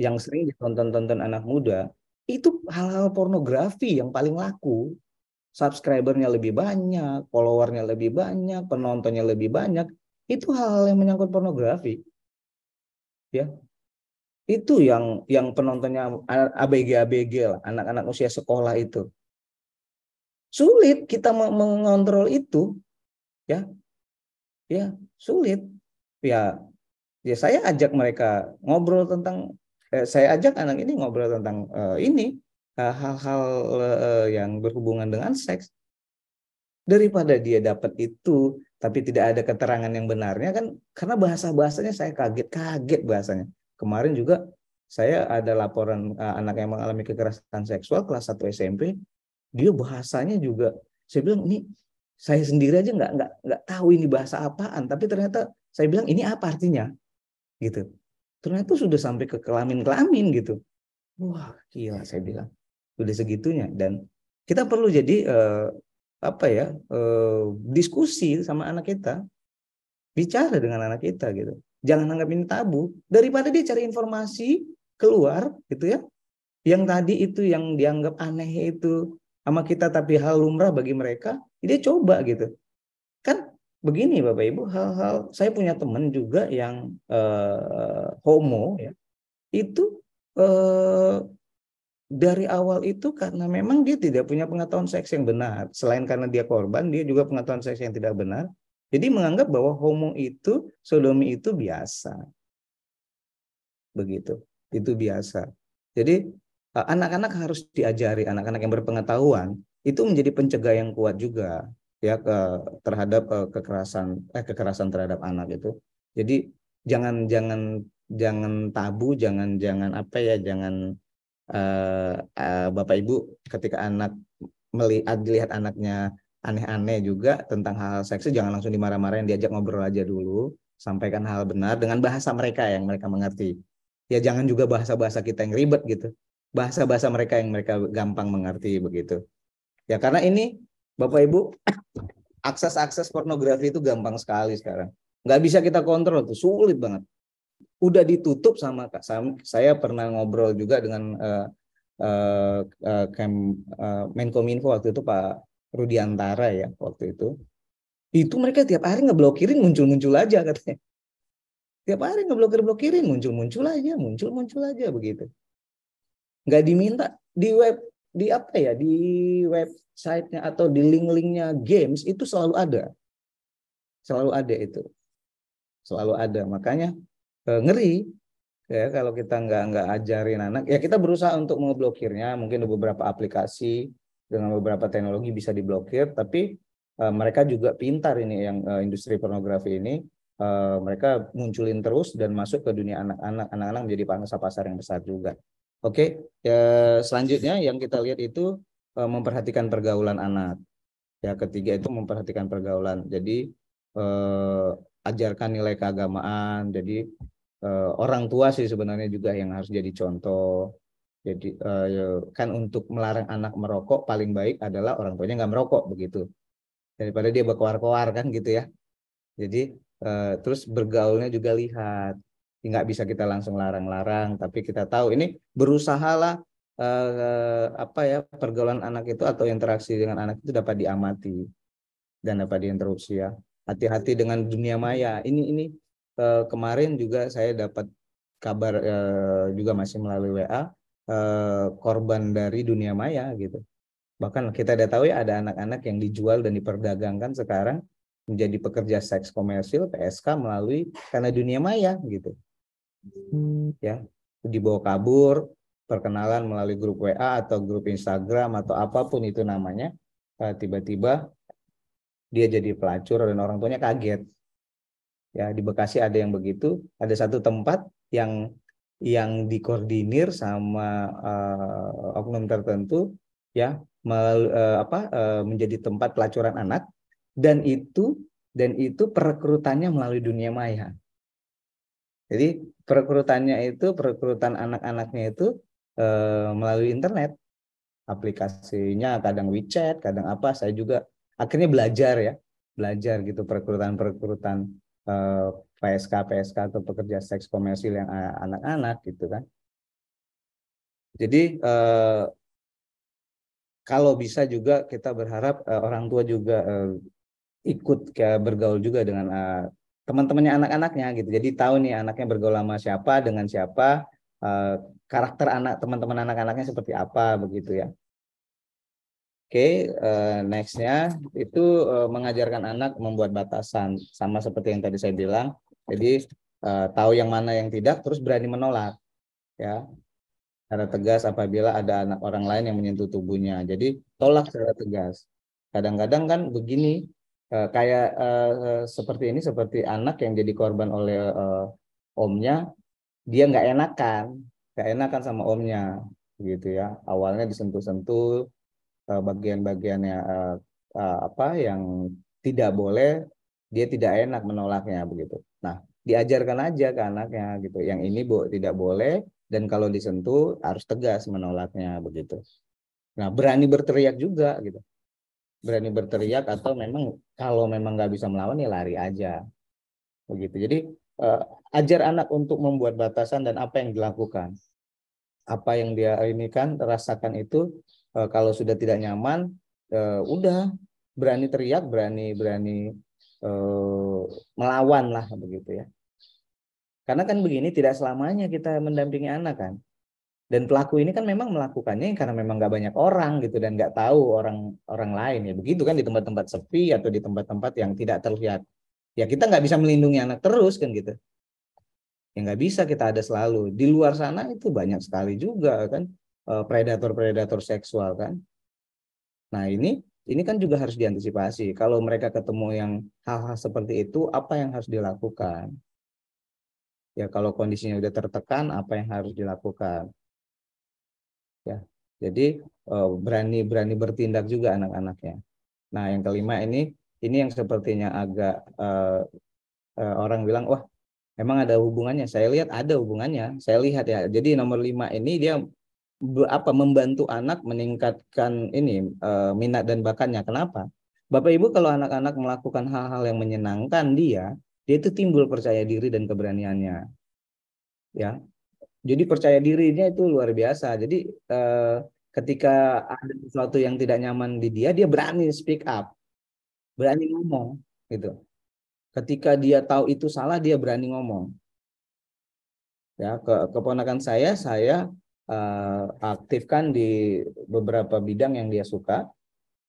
yang sering ditonton-tonton anak muda itu hal-hal pornografi yang paling laku. Subscribernya lebih banyak, followernya lebih banyak, penontonnya lebih banyak. Itu hal-hal yang menyangkut pornografi. Ya. Itu yang yang penontonnya ABG-ABG lah, anak-anak usia sekolah itu. Sulit kita mengontrol itu. Ya. Ya, sulit. Ya, ya saya ajak mereka ngobrol tentang eh, saya ajak anak ini ngobrol tentang uh, ini eh, hal-hal uh, yang berhubungan dengan seks. Daripada dia dapat itu tapi tidak ada keterangan yang benarnya kan karena bahasa bahasanya saya kaget kaget bahasanya. Kemarin juga saya ada laporan uh, anak yang mengalami kekerasan seksual kelas 1 SMP dia bahasanya juga saya bilang ini saya sendiri aja nggak nggak nggak tahu ini bahasa apaan tapi ternyata saya bilang ini apa artinya gitu ternyata sudah sampai ke kelamin-kelamin gitu. Wah, gila saya bilang. Sudah segitunya dan kita perlu jadi eh, apa ya? Eh, diskusi sama anak kita. Bicara dengan anak kita gitu. Jangan anggap ini tabu daripada dia cari informasi keluar gitu ya. Yang tadi itu yang dianggap aneh itu sama kita tapi hal lumrah bagi mereka, dia coba gitu. Kan begini Bapak Ibu, hal-hal saya punya teman juga yang uh, homo ya. Itu uh, dari awal itu karena memang dia tidak punya pengetahuan seks yang benar. Selain karena dia korban, dia juga pengetahuan seks yang tidak benar. Jadi menganggap bahwa homo itu, sodomi itu biasa. Begitu. Itu biasa. Jadi eh, anak-anak harus diajari, anak-anak yang berpengetahuan itu menjadi pencegah yang kuat juga ya ke terhadap uh, kekerasan eh kekerasan terhadap anak itu. Jadi jangan jangan jangan tabu, jangan jangan apa ya, jangan uh, uh, Bapak Ibu ketika anak melihat lihat anaknya aneh-aneh juga tentang hal, -hal seksi jangan langsung dimarah-marahin, diajak ngobrol aja dulu, sampaikan hal benar dengan bahasa mereka yang mereka mengerti. Ya jangan juga bahasa-bahasa kita yang ribet gitu. Bahasa-bahasa mereka yang mereka gampang mengerti begitu. Ya karena ini Bapak Ibu, akses-akses pornografi itu gampang sekali sekarang. Nggak bisa kita kontrol tuh, sulit banget. Udah ditutup sama Kak Saya pernah ngobrol juga dengan uh, uh, uh, Menkominfo waktu itu Pak Rudiantara ya waktu itu. Itu mereka tiap hari ngeblokirin muncul-muncul aja katanya. Tiap hari ngeblokir-blokirin muncul-muncul aja, muncul-muncul aja begitu. Nggak diminta di web di apa ya di websitenya atau di link-linknya games itu selalu ada. Selalu ada itu. Selalu ada. Makanya e, ngeri. Ya kalau kita nggak nggak ajarin anak ya kita berusaha untuk ngeblokirnya. Mungkin beberapa aplikasi dengan beberapa teknologi bisa diblokir. Tapi uh, mereka juga pintar ini yang uh, industri pornografi ini. Mereka munculin terus dan masuk ke dunia anak-anak. Anak-anak menjadi pangsa pasar yang besar juga oke ya selanjutnya yang kita lihat itu uh, memperhatikan pergaulan anak. Ya ketiga itu memperhatikan pergaulan. Jadi uh, ajarkan nilai keagamaan. Jadi uh, orang tua sih sebenarnya juga yang harus jadi contoh. Jadi uh, kan untuk melarang anak merokok paling baik adalah orang tuanya nggak merokok begitu. Daripada dia berkoar-koar kan gitu ya. Jadi uh, terus bergaulnya juga lihat nggak bisa kita langsung larang-larang tapi kita tahu ini berusahalah uh, apa ya pergaulan anak itu atau interaksi dengan anak itu dapat diamati dan dapat diinterupsi ya hati-hati dengan dunia maya ini ini eh, kemarin juga saya dapat kabar eh, juga masih melalui WA eh, korban dari dunia maya gitu. Bahkan kita udah tahu ya ada anak-anak yang dijual dan diperdagangkan sekarang menjadi pekerja seks komersil PSK melalui karena dunia maya gitu. Ya, dibawa kabur, perkenalan melalui grup WA atau grup Instagram atau apa pun itu namanya, eh, tiba-tiba dia jadi pelacur dan orang tuanya kaget Ya, di Bekasi ada yang begitu. Ada satu tempat yang yang dikoordinir sama uh, oknum tertentu ya mal, uh, apa uh, menjadi tempat pelacuran anak dan itu dan itu perekrutannya melalui dunia maya. Jadi perekrutannya itu perekrutan anak-anaknya itu uh, melalui internet. Aplikasinya kadang WeChat, kadang apa. Saya juga akhirnya belajar ya, belajar gitu perekrutan-perekrutan Eh, PSK PSK atau pekerja seks komersil yang anak-anak gitu kan. Jadi eh, kalau bisa juga kita berharap eh, orang tua juga ikut kayak bergaul juga dengan teman-temannya anak-anaknya gitu. Jadi tahu nih anaknya bergaul sama siapa dengan siapa karakter anak teman-teman anak-anaknya seperti apa begitu ya. Oke, okay, uh, eh, nextnya itu uh, mengajarkan anak membuat batasan, sama seperti yang tadi saya bilang. Jadi uh, tahu yang mana yang tidak, terus berani menolak, ya. Secara tegas apabila ada anak orang lain yang menyentuh tubuhnya. Jadi tolak secara tegas. Kadang-kadang kan begini, uh, kayak uh, seperti ini, seperti anak yang jadi korban oleh uh, omnya, dia nggak enakan, nggak enakan sama omnya, gitu ya. Awalnya disentuh-sentuh Eh, bagian-bagiannya uh, uh, apa yang tidak boleh dia tidak enak menolaknya begitu. Nah, diajarkan aja ke anaknya gitu. Yang ini bu tidak boleh dan kalau disentuh harus tegas menolaknya begitu. Nah, berani berteriak juga gitu. Berani berteriak atau memang kalau memang nggak bisa melawan ya lari aja. Begitu. Jadi uh, ajar anak untuk membuat batasan dan apa yang dilakukan. Apa yang dia ini kan rasakan itu uh, kalau sudah tidak nyaman uh, udah berani teriak berani berani uh, melawan lah begitu ya karena kan begini tidak selamanya kita mendampingi anak kan dan pelaku ini kan memang melakukannya karena memang nggak banyak orang gitu dan nggak tahu orang orang lain ya begitu kan di tempat-tempat sepi atau di tempat-tempat yang tidak terlihat ya kita nggak bisa melindungi anak terus kan gitu ya nggak bisa kita ada selalu di luar sana itu banyak sekali juga kan Eh, predator-predator seksual kan. Nah ini ini kan juga harus diantisipasi. Kalau mereka ketemu yang hal-hal seperti itu, apa yang harus dilakukan? Ya kalau kondisinya udah tertekan, apa yang harus dilakukan? Jadi eh, berani-berani bertindak juga anak-anaknya. Nah yang kelima ini ini yang sepertinya agak uh, uh, orang bilang wah emang ada hubungannya. Saya lihat ada hubungannya. Saya lihat ya. Jadi nomor lima ini dia apa membantu anak meningkatkan ini uh, minat dan bakatnya. Kenapa? Bapak Ibu kalau anak-anak melakukan hal-hal yang menyenangkan dia, dia itu timbul percaya diri dan keberaniannya. Ya. Jadi percaya dirinya itu luar biasa. Jadi uh, ketika ada sesuatu yang tidak nyaman di dia, dia berani speak up. Berani ngomong gitu. Ketika dia tahu itu salah, dia berani ngomong. Ya, ke keponakan saya, saya uh, aktifkan di beberapa bidang yang dia suka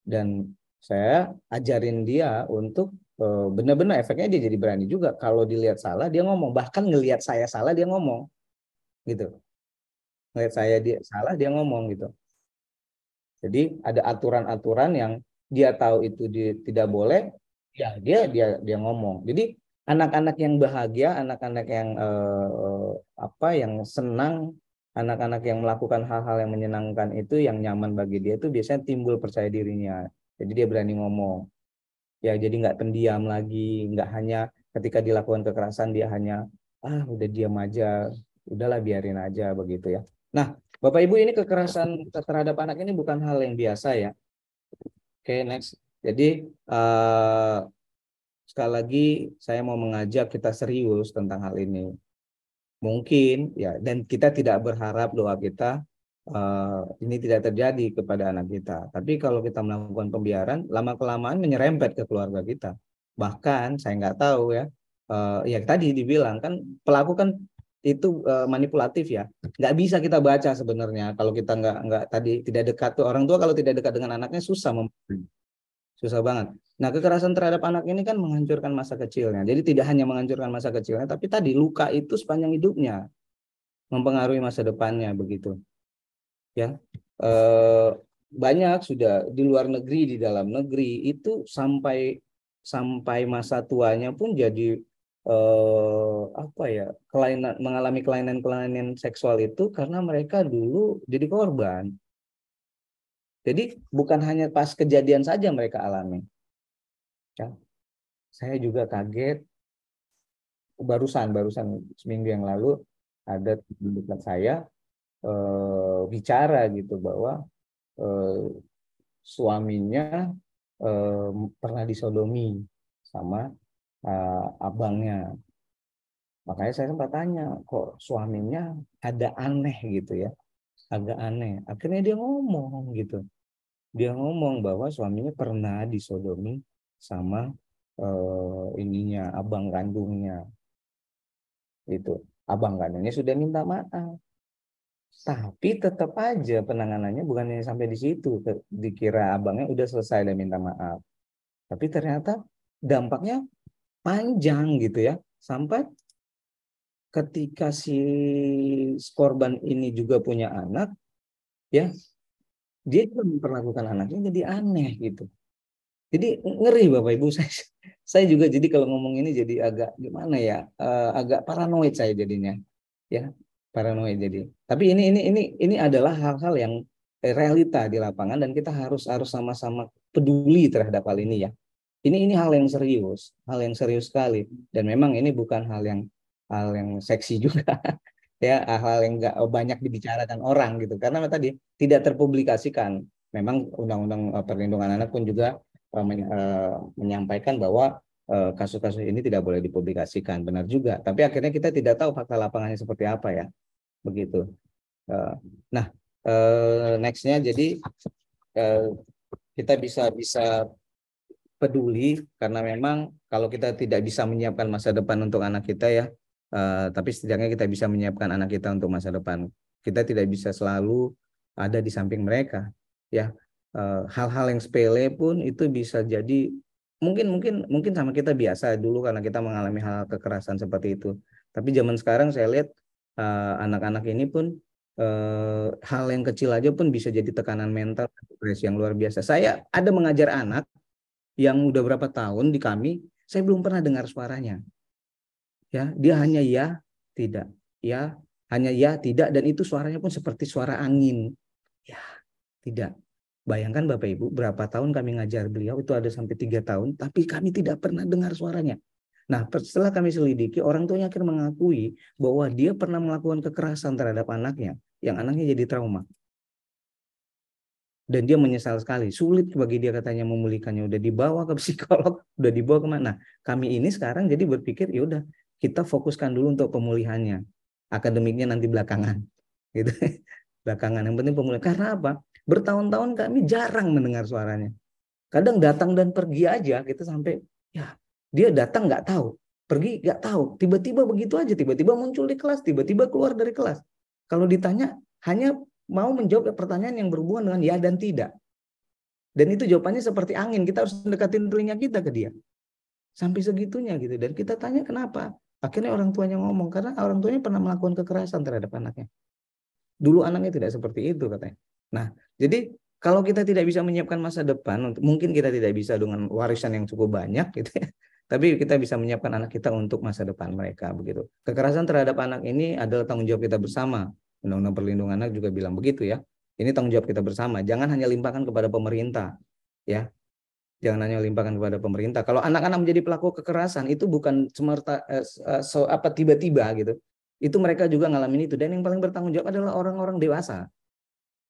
dan saya ajarin dia untuk uh, benar-benar efeknya dia jadi berani juga kalau dilihat salah dia ngomong bahkan ngelihat saya salah dia ngomong gitu. Ngeliat saya dia salah dia ngomong gitu. Jadi ada aturan-aturan yang dia tahu itu dia tidak boleh ya dia dia dia ngomong. Jadi anak-anak yang bahagia anak-anak yang eh, apa yang senang anak-anak yang melakukan hal-hal yang menyenangkan itu yang nyaman bagi dia itu biasanya timbul percaya dirinya. Jadi dia berani ngomong. Ya jadi nggak pendiam lagi nggak hanya ketika dilakukan kekerasan dia hanya ah udah diam aja udahlah biarin aja begitu ya nah bapak ibu ini kekerasan terhadap anak ini bukan hal yang biasa ya oke okay, next jadi uh, sekali lagi saya mau mengajak kita serius tentang hal ini mungkin ya dan kita tidak berharap doa kita uh, ini tidak terjadi kepada anak kita. Tapi kalau kita melakukan pembiaran, lama kelamaan menyerempet ke keluarga kita. Bahkan saya nggak tahu ya, uh, ya tadi dibilang kan pelaku kan itu uh, manipulatif ya, nggak bisa kita baca sebenarnya kalau kita nggak nggak tadi tidak dekat tuh orang tua kalau tidak dekat dengan anaknya susah susah banget. Nah, kekerasan terhadap anak ini kan menghancurkan masa kecilnya. Jadi tidak hanya menghancurkan masa kecilnya, tapi tadi luka itu sepanjang hidupnya mempengaruhi masa depannya begitu. Ya, e, banyak sudah di luar negeri, di dalam negeri itu sampai sampai masa tuanya pun jadi e, apa ya kelainan mengalami kelainan-kelainan seksual itu karena mereka dulu jadi korban. Jadi bukan hanya pas kejadian saja mereka alami Ya. Saya juga kaget barusan barusan seminggu yang lalu ada dekat saya eh, bicara gitu bahwa eh, suaminya eh, pernah disodomi sama eh, abangnya. Makanya saya sempat tanya, kok suaminya ada aneh gitu ya, agak aneh. Akhirnya dia ngomong gitu, dia ngomong bahwa suaminya pernah disodomi sama uh, ininya abang kandungnya. Itu abang kandungnya sudah minta maaf. Tapi tetap aja penanganannya bukan hanya sampai di situ. Dikira abangnya udah selesai dan minta maaf. Tapi ternyata dampaknya panjang gitu ya sampai ketika si korban ini juga punya anak ya dia juga memperlakukan anaknya jadi aneh gitu jadi ngeri Bapak Ibu saya saya juga jadi kalau ngomong ini jadi agak gimana ya uh, agak paranoid saya jadinya ya paranoid jadi. Tapi ini ini ini ini adalah hal-hal yang realita di lapangan dan kita harus harus sama-sama peduli terhadap hal ini ya. Ini ini hal yang serius, hal yang serius sekali. Dan memang ini bukan hal yang hal yang seksi juga. Ya hal yang enggak banyak dibicarakan orang gitu. Karena tadi tidak terpublikasikan. Memang undang-undang eh, perlindungan anak pun juga uh, menyampaikan bahwa uh, kasus-kasus ini tidak boleh dipublikasikan. Benar juga. Tapi akhirnya kita tidak tahu fakta lapangannya seperti apa ya. Begitu. Uh, nah uh, nextnya jadi uh, kita bisa bisa peduli karena memang kalau kita tidak bisa menyiapkan masa depan untuk anak kita ya uh, tapi setidaknya kita bisa menyiapkan anak kita untuk masa depan kita tidak bisa selalu ada di samping mereka ya Eh, hal-hal yang sepele pun itu bisa jadi mungkin mungkin mungkin sama kita biasa dulu karena kita mengalami hal kekerasan seperti itu. Tapi zaman sekarang saya lihat uh, anak-anak ini pun uh, hal yang kecil aja pun bisa jadi tekanan mental depresi yang luar biasa. Saya ada mengajar anak yang udah berapa tahun di kami, saya belum pernah dengar suaranya. Ya, dia hanya ya, tidak. Ya, hanya ya, tidak dan itu suaranya pun seperti suara angin. Ya, tidak. Bayangkan Bapak Ibu, berapa tahun kami ngajar beliau, itu ada sampai tiga tahun, tapi kami tidak pernah dengar suaranya. Nah, setelah kami selidiki, orang tuanya akhirnya mengakui bahwa dia pernah melakukan kekerasan terhadap anaknya, yang anaknya jadi trauma. Dan dia menyesal sekali, sulit bagi dia katanya memulihkannya, udah dibawa ke psikolog, udah dibawa ke mana. Kami ini sekarang jadi berpikir, ya udah kita fokuskan dulu untuk pemulihannya, akademiknya nanti belakangan, gitu. belakangan. Yang penting pemulihan. Karena apa? Bertahun-tahun kami jarang mendengar suaranya. Kadang datang dan pergi aja gitu sampai ya dia datang nggak tahu, pergi nggak tahu, tiba-tiba begitu aja, tiba-tiba muncul di kelas, tiba-tiba keluar dari kelas. Kalau ditanya hanya mau menjawab pertanyaan yang berhubungan dengan ya dan tidak. Dan itu jawabannya seperti angin, kita harus mendekatin telinga kita ke dia. Sampai segitunya gitu. Dan kita tanya kenapa? Akhirnya orang tuanya ngomong karena orang tuanya pernah melakukan kekerasan terhadap anaknya. Dulu anaknya tidak seperti itu katanya. Nah, jadi kalau kita tidak bisa menyiapkan masa depan, mungkin kita tidak bisa dengan warisan yang cukup banyak gitu ya. Tapi kita bisa menyiapkan anak kita untuk masa depan mereka begitu. Kekerasan terhadap anak ini adalah tanggung jawab kita bersama. Undang-Undang Perlindungan Anak juga bilang begitu ya. Ini tanggung jawab kita bersama. Jangan hanya limpahkan kepada pemerintah, ya jangan hanya limpahkan kepada pemerintah. Kalau anak-anak menjadi pelaku kekerasan itu bukan semerta eh, eh, so, apa tiba-tiba gitu. Itu mereka juga ngalamin itu dan yang paling bertanggung jawab adalah orang-orang dewasa.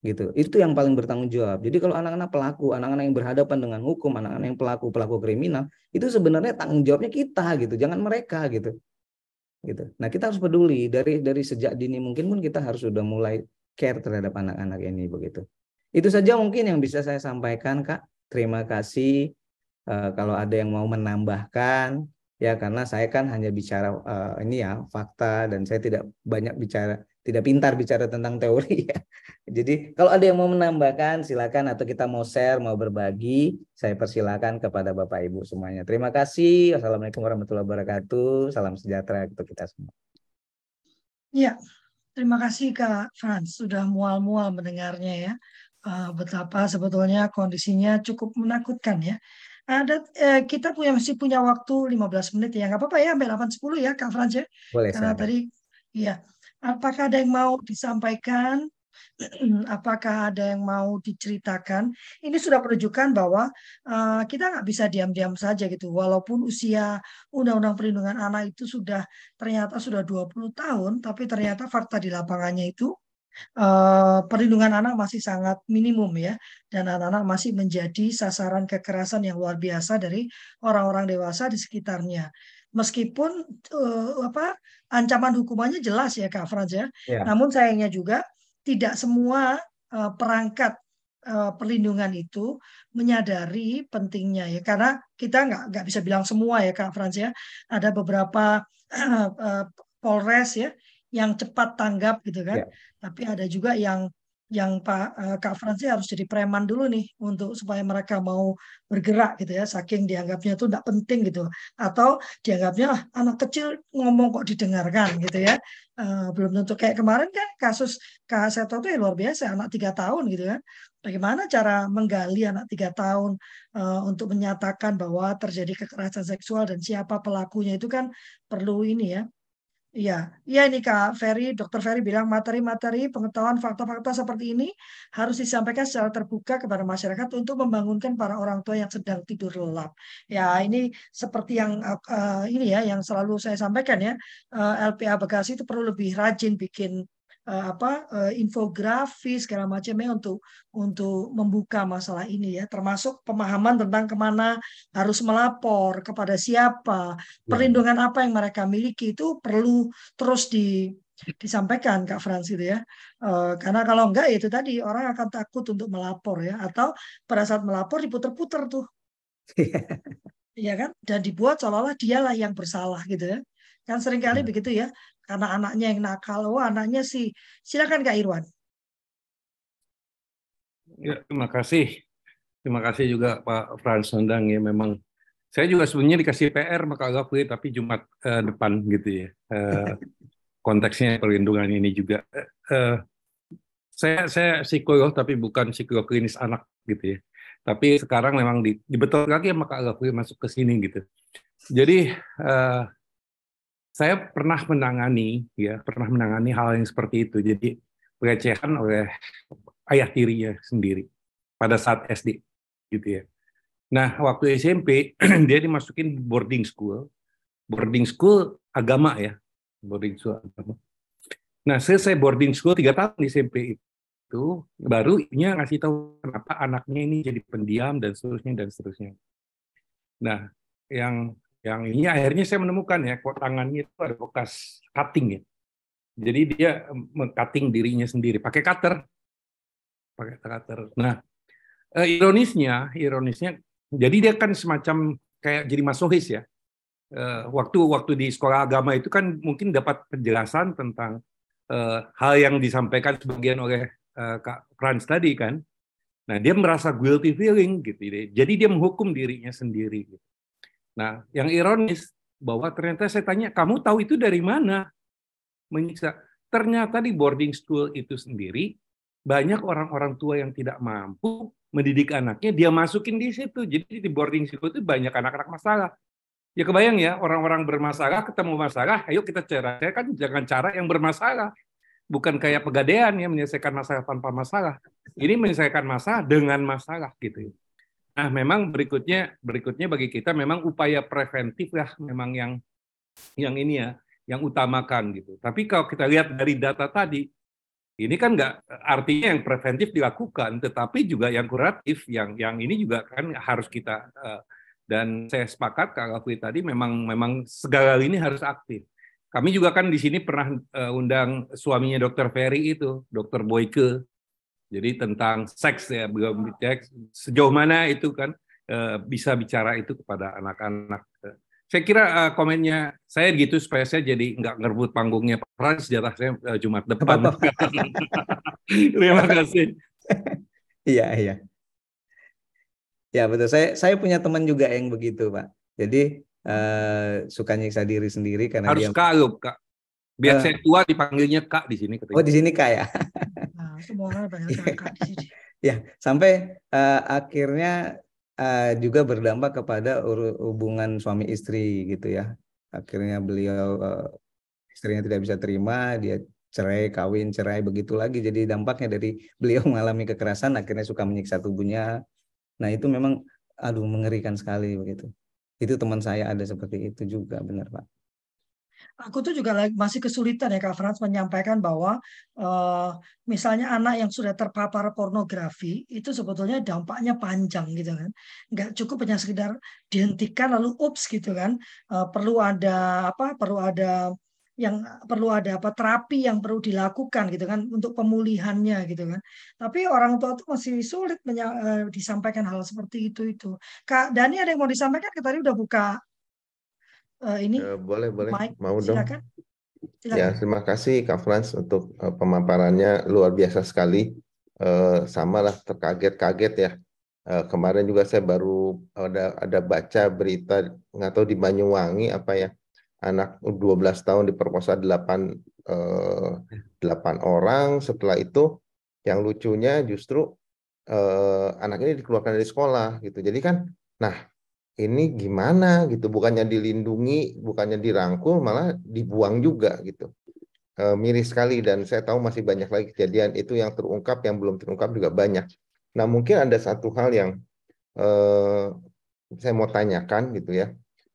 Gitu. Itu yang paling bertanggung jawab. Jadi kalau anak-anak pelaku, anak-anak yang berhadapan dengan hukum, anak-anak yang pelaku pelaku kriminal, itu sebenarnya tanggung jawabnya kita gitu, jangan mereka gitu. Gitu. Nah, kita harus peduli dari dari sejak dini mungkin pun kita harus sudah mulai care terhadap anak-anak ini begitu. Itu saja mungkin yang bisa saya sampaikan, Kak. Terima kasih uh, kalau ada yang mau menambahkan ya karena saya kan hanya bicara uh, ini ya fakta dan saya tidak banyak bicara tidak pintar bicara tentang teori ya. Jadi kalau ada yang mau menambahkan silakan atau kita mau share mau berbagi saya persilakan kepada Bapak Ibu semuanya. Terima kasih. Wassalamualaikum warahmatullahi wabarakatuh. Salam sejahtera untuk kita semua. Ya, terima kasih Kak Frans sudah mual-mual mendengarnya ya. Eh, betapa sebetulnya kondisinya cukup menakutkan ya. Ada eh, kita punya masih punya waktu 15 menit ya. nggak apa-apa ya sampai 8.10 ya Kak Frans ya. Boleh, Karena tadi ya apakah ada yang mau disampaikan? Apakah ada yang mau diceritakan? Ini sudah menunjukkan bahwa uh, kita nggak bisa diam-diam saja gitu. Walaupun usia Undang-Undang Perlindungan Anak itu sudah ternyata sudah 20 tahun, tapi ternyata fakta di lapangannya itu uh, perlindungan anak masih sangat minimum ya dan anak-anak masih menjadi sasaran kekerasan yang luar biasa dari orang-orang dewasa di sekitarnya meskipun uh, apa ancaman hukumannya jelas ya Kak Frans ya. ya. Namun sayangnya juga tidak semua uh, perangkat uh, perlindungan itu menyadari pentingnya ya karena kita nggak nggak bisa bilang semua ya Kak Frans ya. Ada beberapa uh, uh, Polres ya yang cepat tanggap gitu kan. Ya. Tapi ada juga yang yang Pak uh, Kak Fransi harus jadi preman dulu nih untuk supaya mereka mau bergerak gitu ya saking dianggapnya itu tidak penting gitu. Atau dianggapnya ah, anak kecil ngomong kok didengarkan gitu ya. Uh, belum tentu. Kayak kemarin kan kasus Kak Seto itu ya luar biasa anak tiga tahun gitu kan. Bagaimana cara menggali anak tiga tahun uh, untuk menyatakan bahwa terjadi kekerasan seksual dan siapa pelakunya itu kan perlu ini ya Iya, iya ini Kak Ferry, Dokter Ferry bilang materi-materi pengetahuan fakta-fakta seperti ini harus disampaikan secara terbuka kepada masyarakat untuk membangunkan para orang tua yang sedang tidur lelap. Ya, ini seperti yang uh, ini ya yang selalu saya sampaikan ya, uh, eh, LPA Bekasi itu perlu lebih rajin bikin uh, apa uh, infografis segala macamnya untuk untuk membuka masalah ini ya. Termasuk pemahaman tentang ke mana harus melapor kepada siapa ya. perlindungan apa yang mereka miliki itu perlu terus di disampaikan Kak Frans itu ya. Uh, karena kalau enggak ya itu tadi orang akan takut untuk melapor ya. Atau pada saat melapor diputer-puter tuh. Iya. Kan? Dan dibuat seolah-olah dialah yang bersalah gitu ya. Kan sering kali hmm. begitu ya karena anaknya yang nakal. Oh, anaknya sih. Silakan Kak Irwan. Ya, terima kasih. Terima kasih juga Pak Frans Sondang ya memang saya juga sebenarnya dikasih PR maka agak Gafri tapi Jumat uh, depan gitu ya. Uh, konteksnya perlindungan ini juga. Uh, saya saya psikolog tapi bukan psikolog klinis anak gitu ya. Tapi sekarang memang di, dibetul lagi maka agak masuk ke sini gitu. Jadi uh, saya pernah menangani ya pernah menangani hal yang seperti itu. Jadi pelecehan oleh ayah tirinya sendiri pada saat SD gitu ya. Nah waktu SMP dia dimasukin boarding school. Boarding school agama ya. Boarding school agama. Nah selesai boarding school tiga tahun di SMP itu baru nya ngasih tahu kenapa anaknya ini jadi pendiam dan seterusnya dan seterusnya. Nah yang yang ini akhirnya saya menemukan ya kok tangannya itu ada bekas cutting ya. Jadi dia mengcutting dirinya sendiri pakai cutter. Pakai cutter. Nah eh, ironisnya ironisnya jadi dia kan semacam kayak jadi masohis ya. Eh, waktu waktu di sekolah agama itu kan mungkin dapat penjelasan tentang eh, hal yang disampaikan sebagian oleh Kak Franz tadi kan. Nah dia merasa guilty feeling gitu. Jadi dia menghukum dirinya sendiri gitu Nah, yang ironis bahwa ternyata saya tanya, kamu tahu itu dari mana? Menyiksa. Ternyata di boarding school itu sendiri, banyak orang-orang tua yang tidak mampu mendidik anaknya, dia masukin di situ. Jadi di boarding school itu banyak anak-anak masalah. Ya kebayang ya, orang-orang bermasalah ketemu masalah, ayo kita cara. Saya kan jangan cara yang bermasalah. Bukan kayak pegadaian ya menyelesaikan masalah tanpa masalah. Ini menyelesaikan masalah dengan masalah gitu. Nah, memang berikutnya berikutnya bagi kita memang upaya preventif lah memang yang yang ini ya, yang utamakan gitu. Tapi kalau kita lihat dari data tadi, ini kan nggak artinya yang preventif dilakukan, tetapi juga yang kuratif, yang yang ini juga kan harus kita uh, dan saya sepakat Kak Gafri tadi memang memang segala ini harus aktif. Kami juga kan di sini pernah uh, undang suaminya Dokter Ferry itu, Dokter Boyke. Jadi tentang seks ya, belum cek sejauh mana itu kan uh, bisa bicara itu kepada anak-anak. Saya kira uh, komennya saya gitu supaya saya jadi nggak ngerebut panggungnya Frans jatah saya uh, Jumat depan. Terima kasih. Iya iya. Ya betul. Saya saya punya teman juga yang begitu, Pak. Jadi uh, suka nyiksa diri sendiri karena harus dia... kak, kak. Biar uh, saya tua dipanggilnya kak di sini. Oh di sini kak ya. Semua orang di sini. ya sampai uh, akhirnya uh, juga berdampak kepada hubungan suami istri gitu ya. Akhirnya beliau uh, istrinya tidak bisa terima, dia cerai, kawin, cerai begitu lagi. Jadi dampaknya dari beliau mengalami kekerasan, akhirnya suka menyiksa tubuhnya, Nah itu memang aduh mengerikan sekali begitu. Itu teman saya ada seperti itu juga benar Pak. Aku tuh juga masih kesulitan ya Kak Frans menyampaikan bahwa uh, misalnya anak yang sudah terpapar pornografi itu sebetulnya dampaknya panjang gitu kan. Nggak cukup hanya sekedar dihentikan lalu ups gitu kan. Uh, perlu ada apa? Perlu ada yang perlu ada apa terapi yang perlu dilakukan gitu kan untuk pemulihannya gitu kan. Tapi orang tua itu masih sulit uh, disampaikan hal seperti itu itu. Kak Dani ada yang mau disampaikan? Kita tadi udah buka uh, ini. Uh, boleh boleh. Mike. Mau Silakan. dong. Silakan. Ya terima kasih Kak Frans untuk uh, pemaparannya luar biasa sekali. Uh, sama lah terkaget-kaget ya. Uh, kemarin juga saya baru ada ada baca berita nggak tahu di Banyuwangi apa ya anak 12 tahun diperkosa 8 eh, 8 orang setelah itu yang lucunya justru eh, anak ini dikeluarkan dari sekolah gitu jadi kan nah ini gimana gitu bukannya dilindungi bukannya dirangkul malah dibuang juga gitu. Eh, miris sekali dan saya tahu masih banyak lagi kejadian itu yang terungkap yang belum terungkap juga banyak. Nah mungkin ada satu hal yang eh, saya mau tanyakan gitu ya.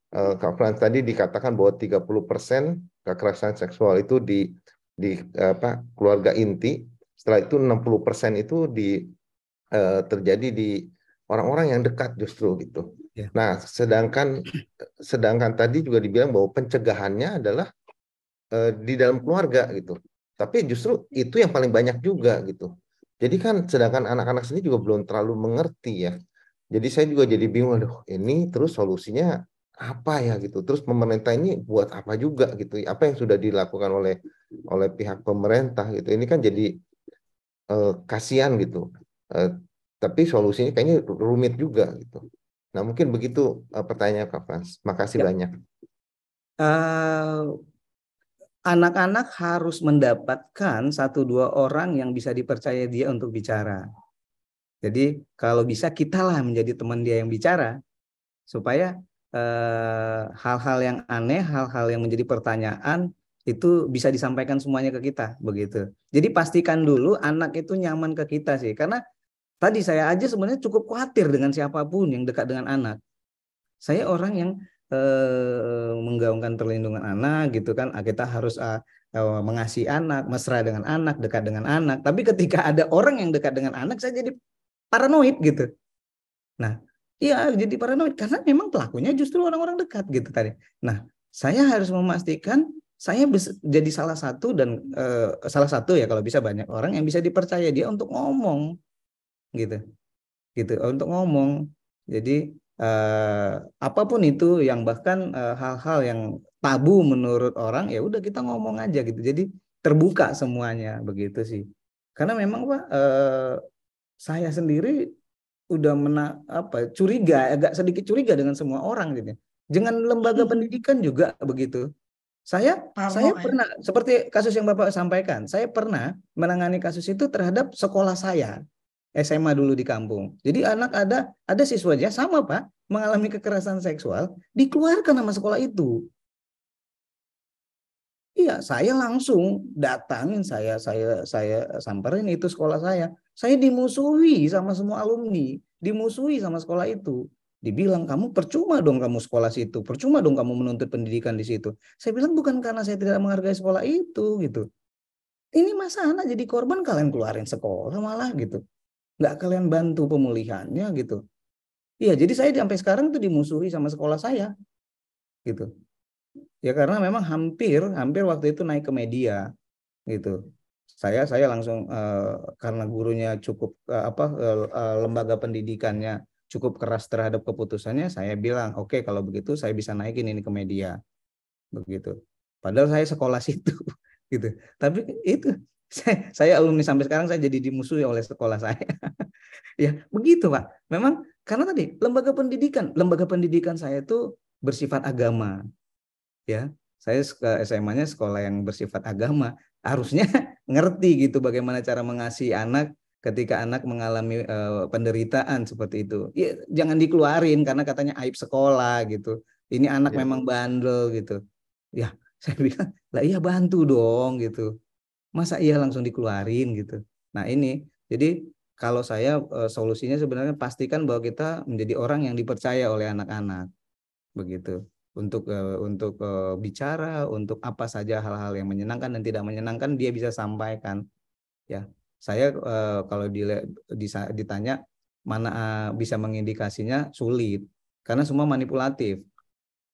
Uh, Kak Frans tadi dikatakan bahwa 30% kekerasan seksual itu di di apa keluarga inti, setelah itu 60% itu di uh, terjadi di orang-orang yang dekat justru gitu. Yeah. Nah, sedangkan sedangkan tadi juga dibilang bahwa pencegahannya adalah uh, di dalam keluarga gitu. Tapi justru itu yang paling banyak juga gitu. Jadi kan sedangkan anak-anak sendiri juga belum terlalu mengerti ya. Jadi saya juga jadi bingung, aduh ini terus solusinya apa ya gitu. Terus pemerintah ini buat apa juga gitu. Apa yang sudah dilakukan oleh oleh pihak pemerintah gitu. Ini kan jadi uh, kasihan gitu. Uh, tapi solusinya kayaknya rumit juga gitu. Nah mungkin begitu uh, pertanyaan Kak Frans. Makasih ya. banyak. Uh, anak-anak harus mendapatkan satu dua orang yang bisa dipercaya dia untuk bicara. Jadi kalau bisa kitalah menjadi teman dia yang bicara supaya Eh, hal-hal yang aneh, hal-hal yang menjadi pertanyaan itu bisa disampaikan semuanya ke kita begitu. Jadi pastikan dulu anak itu nyaman ke kita sih karena tadi saya aja sebenarnya cukup khawatir dengan siapa pun yang dekat dengan anak. Saya orang yang eh, menggaungkan perlindungan anak gitu kan ah, kita harus eh, eh, mengasihi anak, mesra dengan anak, dekat dengan anak. Tapi ketika ada orang yang dekat dengan anak saya jadi paranoid gitu. Nah, Iya, jadi paranoid karena memang pelakunya justru orang-orang dekat gitu tadi. Nah, saya harus memastikan saya jadi salah satu dan uh, salah satu ya kalau bisa banyak orang yang bisa dipercaya dia untuk ngomong gitu. Gitu, untuk ngomong. Jadi uh, apa pun itu yang bahkan eh, hal-hal yang tabu menurut orang ya udah kita ngomong aja gitu. Jadi terbuka semuanya begitu sih. Karena memang Pak uh, saya sendiri udah mena apa curiga agak sedikit curiga dengan semua orang gitu Dengan lembaga hmm. pendidikan juga begitu. Saya Parno, saya ya. pernah seperti kasus yang Bapak sampaikan, saya pernah menangani kasus itu terhadap sekolah saya. SMA dulu di kampung. Jadi anak ada ada siswanya sama Pak mengalami kekerasan seksual dikeluarkan nama sekolah itu. Iya, saya langsung datangin saya saya saya samperin itu sekolah saya. Saya dimusuhi sama semua alumni, dimusuhi sama sekolah itu. Dibilang kamu percuma dong kamu sekolah situ, percuma dong kamu menuntut pendidikan di situ. Saya bilang bukan karena saya tidak menghargai sekolah itu gitu. Ini masa anak jadi korban kalian keluarin sekolah malah gitu. Nggak kalian bantu pemulihannya gitu. Iya, jadi saya sampai sekarang tuh dimusuhi sama sekolah saya. Gitu. Ya karena memang hampir hampir waktu itu naik ke media gitu. Saya saya langsung uh, karena gurunya cukup uh, apa uh, lembaga pendidikannya cukup keras terhadap keputusannya, saya bilang, "Oke, okay, kalau begitu saya bisa naikin ini ke media." Begitu. Padahal saya sekolah situ gitu. Tapi itu saya, saya alumni sampai sekarang saya jadi dimusuhi oleh sekolah saya. ya, begitu, Pak. Memang karena tadi lembaga pendidikan, lembaga pendidikan saya itu bersifat agama. Ya saya SMA-nya sekolah yang bersifat agama. Harusnya ngerti gitu bagaimana cara mengasihi anak ketika anak mengalami uh, penderitaan seperti itu. Ya jangan dikeluarin karena katanya aib sekolah gitu. Ini anak ya. memang bandel gitu. Ya saya bilang lah iya bantu dong gitu masa iya langsung dikeluarin gitu. Nah ini jadi kalau saya uh, solusinya sebenarnya pastikan bahwa kita menjadi orang yang dipercaya oleh anak-anak begitu. Untuk uh, untuk uh, bicara untuk apa saja hal-hal yang menyenangkan dan tidak menyenangkan dia bisa sampaikan. Ya saya kalau di, di, ditanya mana bisa mengindikasinya sulit. Karena semua manipulatif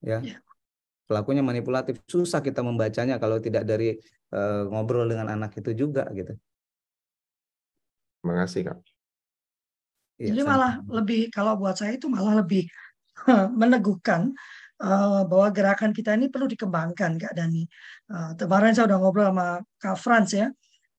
ya, ya. pelakunya manipulatif susah kita membacanya kalau tidak dari uh, ngobrol dengan anak itu juga gitu terima kasih kak ya, jadi sama. malah lebih kalau buat saya itu malah lebih meneguhkan uh, bahwa gerakan kita ini perlu dikembangkan Kak Dani. Uh, kemarin saya udah ngobrol sama Kak Franz ya.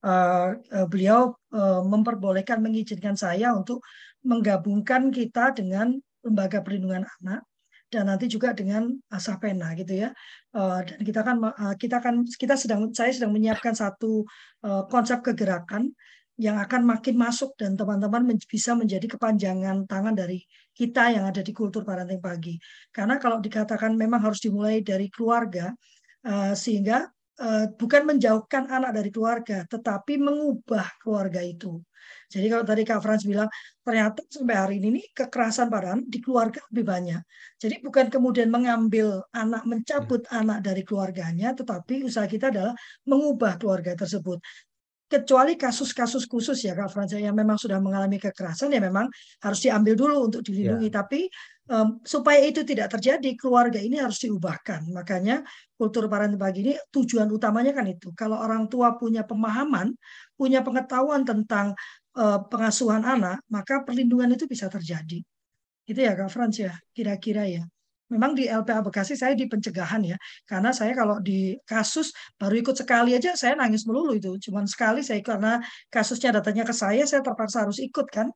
Uh, uh, beliau uh, memperbolehkan mengizinkan saya untuk menggabungkan kita dengan lembaga perlindungan anak dan nanti juga dengan Asapena gitu ya. Uh, dan kita kan kita kan kita sedang saya sedang menyiapkan satu uh, konsep kegerakan yang akan makin masuk dan teman-teman bisa menjadi kepanjangan tangan dari kita yang ada di kultur parenting pagi. Karena kalau dikatakan memang harus dimulai dari keluarga, sehingga bukan menjauhkan anak dari keluarga, tetapi mengubah keluarga itu. Jadi kalau tadi Kak Frans bilang, ternyata sampai hari ini nih, kekerasan pada anak di keluarga lebih banyak. Jadi bukan kemudian mengambil anak, mencabut hmm. anak dari keluarganya, tetapi usaha kita adalah mengubah keluarga tersebut kecuali kasus-kasus khusus ya Kak Franza yang memang sudah mengalami kekerasan ya memang harus diambil dulu untuk dilindungi. Ya. Tapi um, supaya itu tidak terjadi, keluarga ini harus diubahkan. Makanya kultur parenting pagi ini tujuan utamanya kan itu. Kalau orang tua punya pemahaman, punya pengetahuan tentang uh, pengasuhan anak, maka perlindungan itu bisa terjadi. Itu ya Kak Frans ya, kira-kira ya. Memang di LPA Bekasi saya di pencegahan ya, karena saya kalau di kasus baru ikut sekali aja saya nangis melulu itu, cuman sekali saya karena kasusnya datanya ke saya, saya terpaksa harus ikut kan,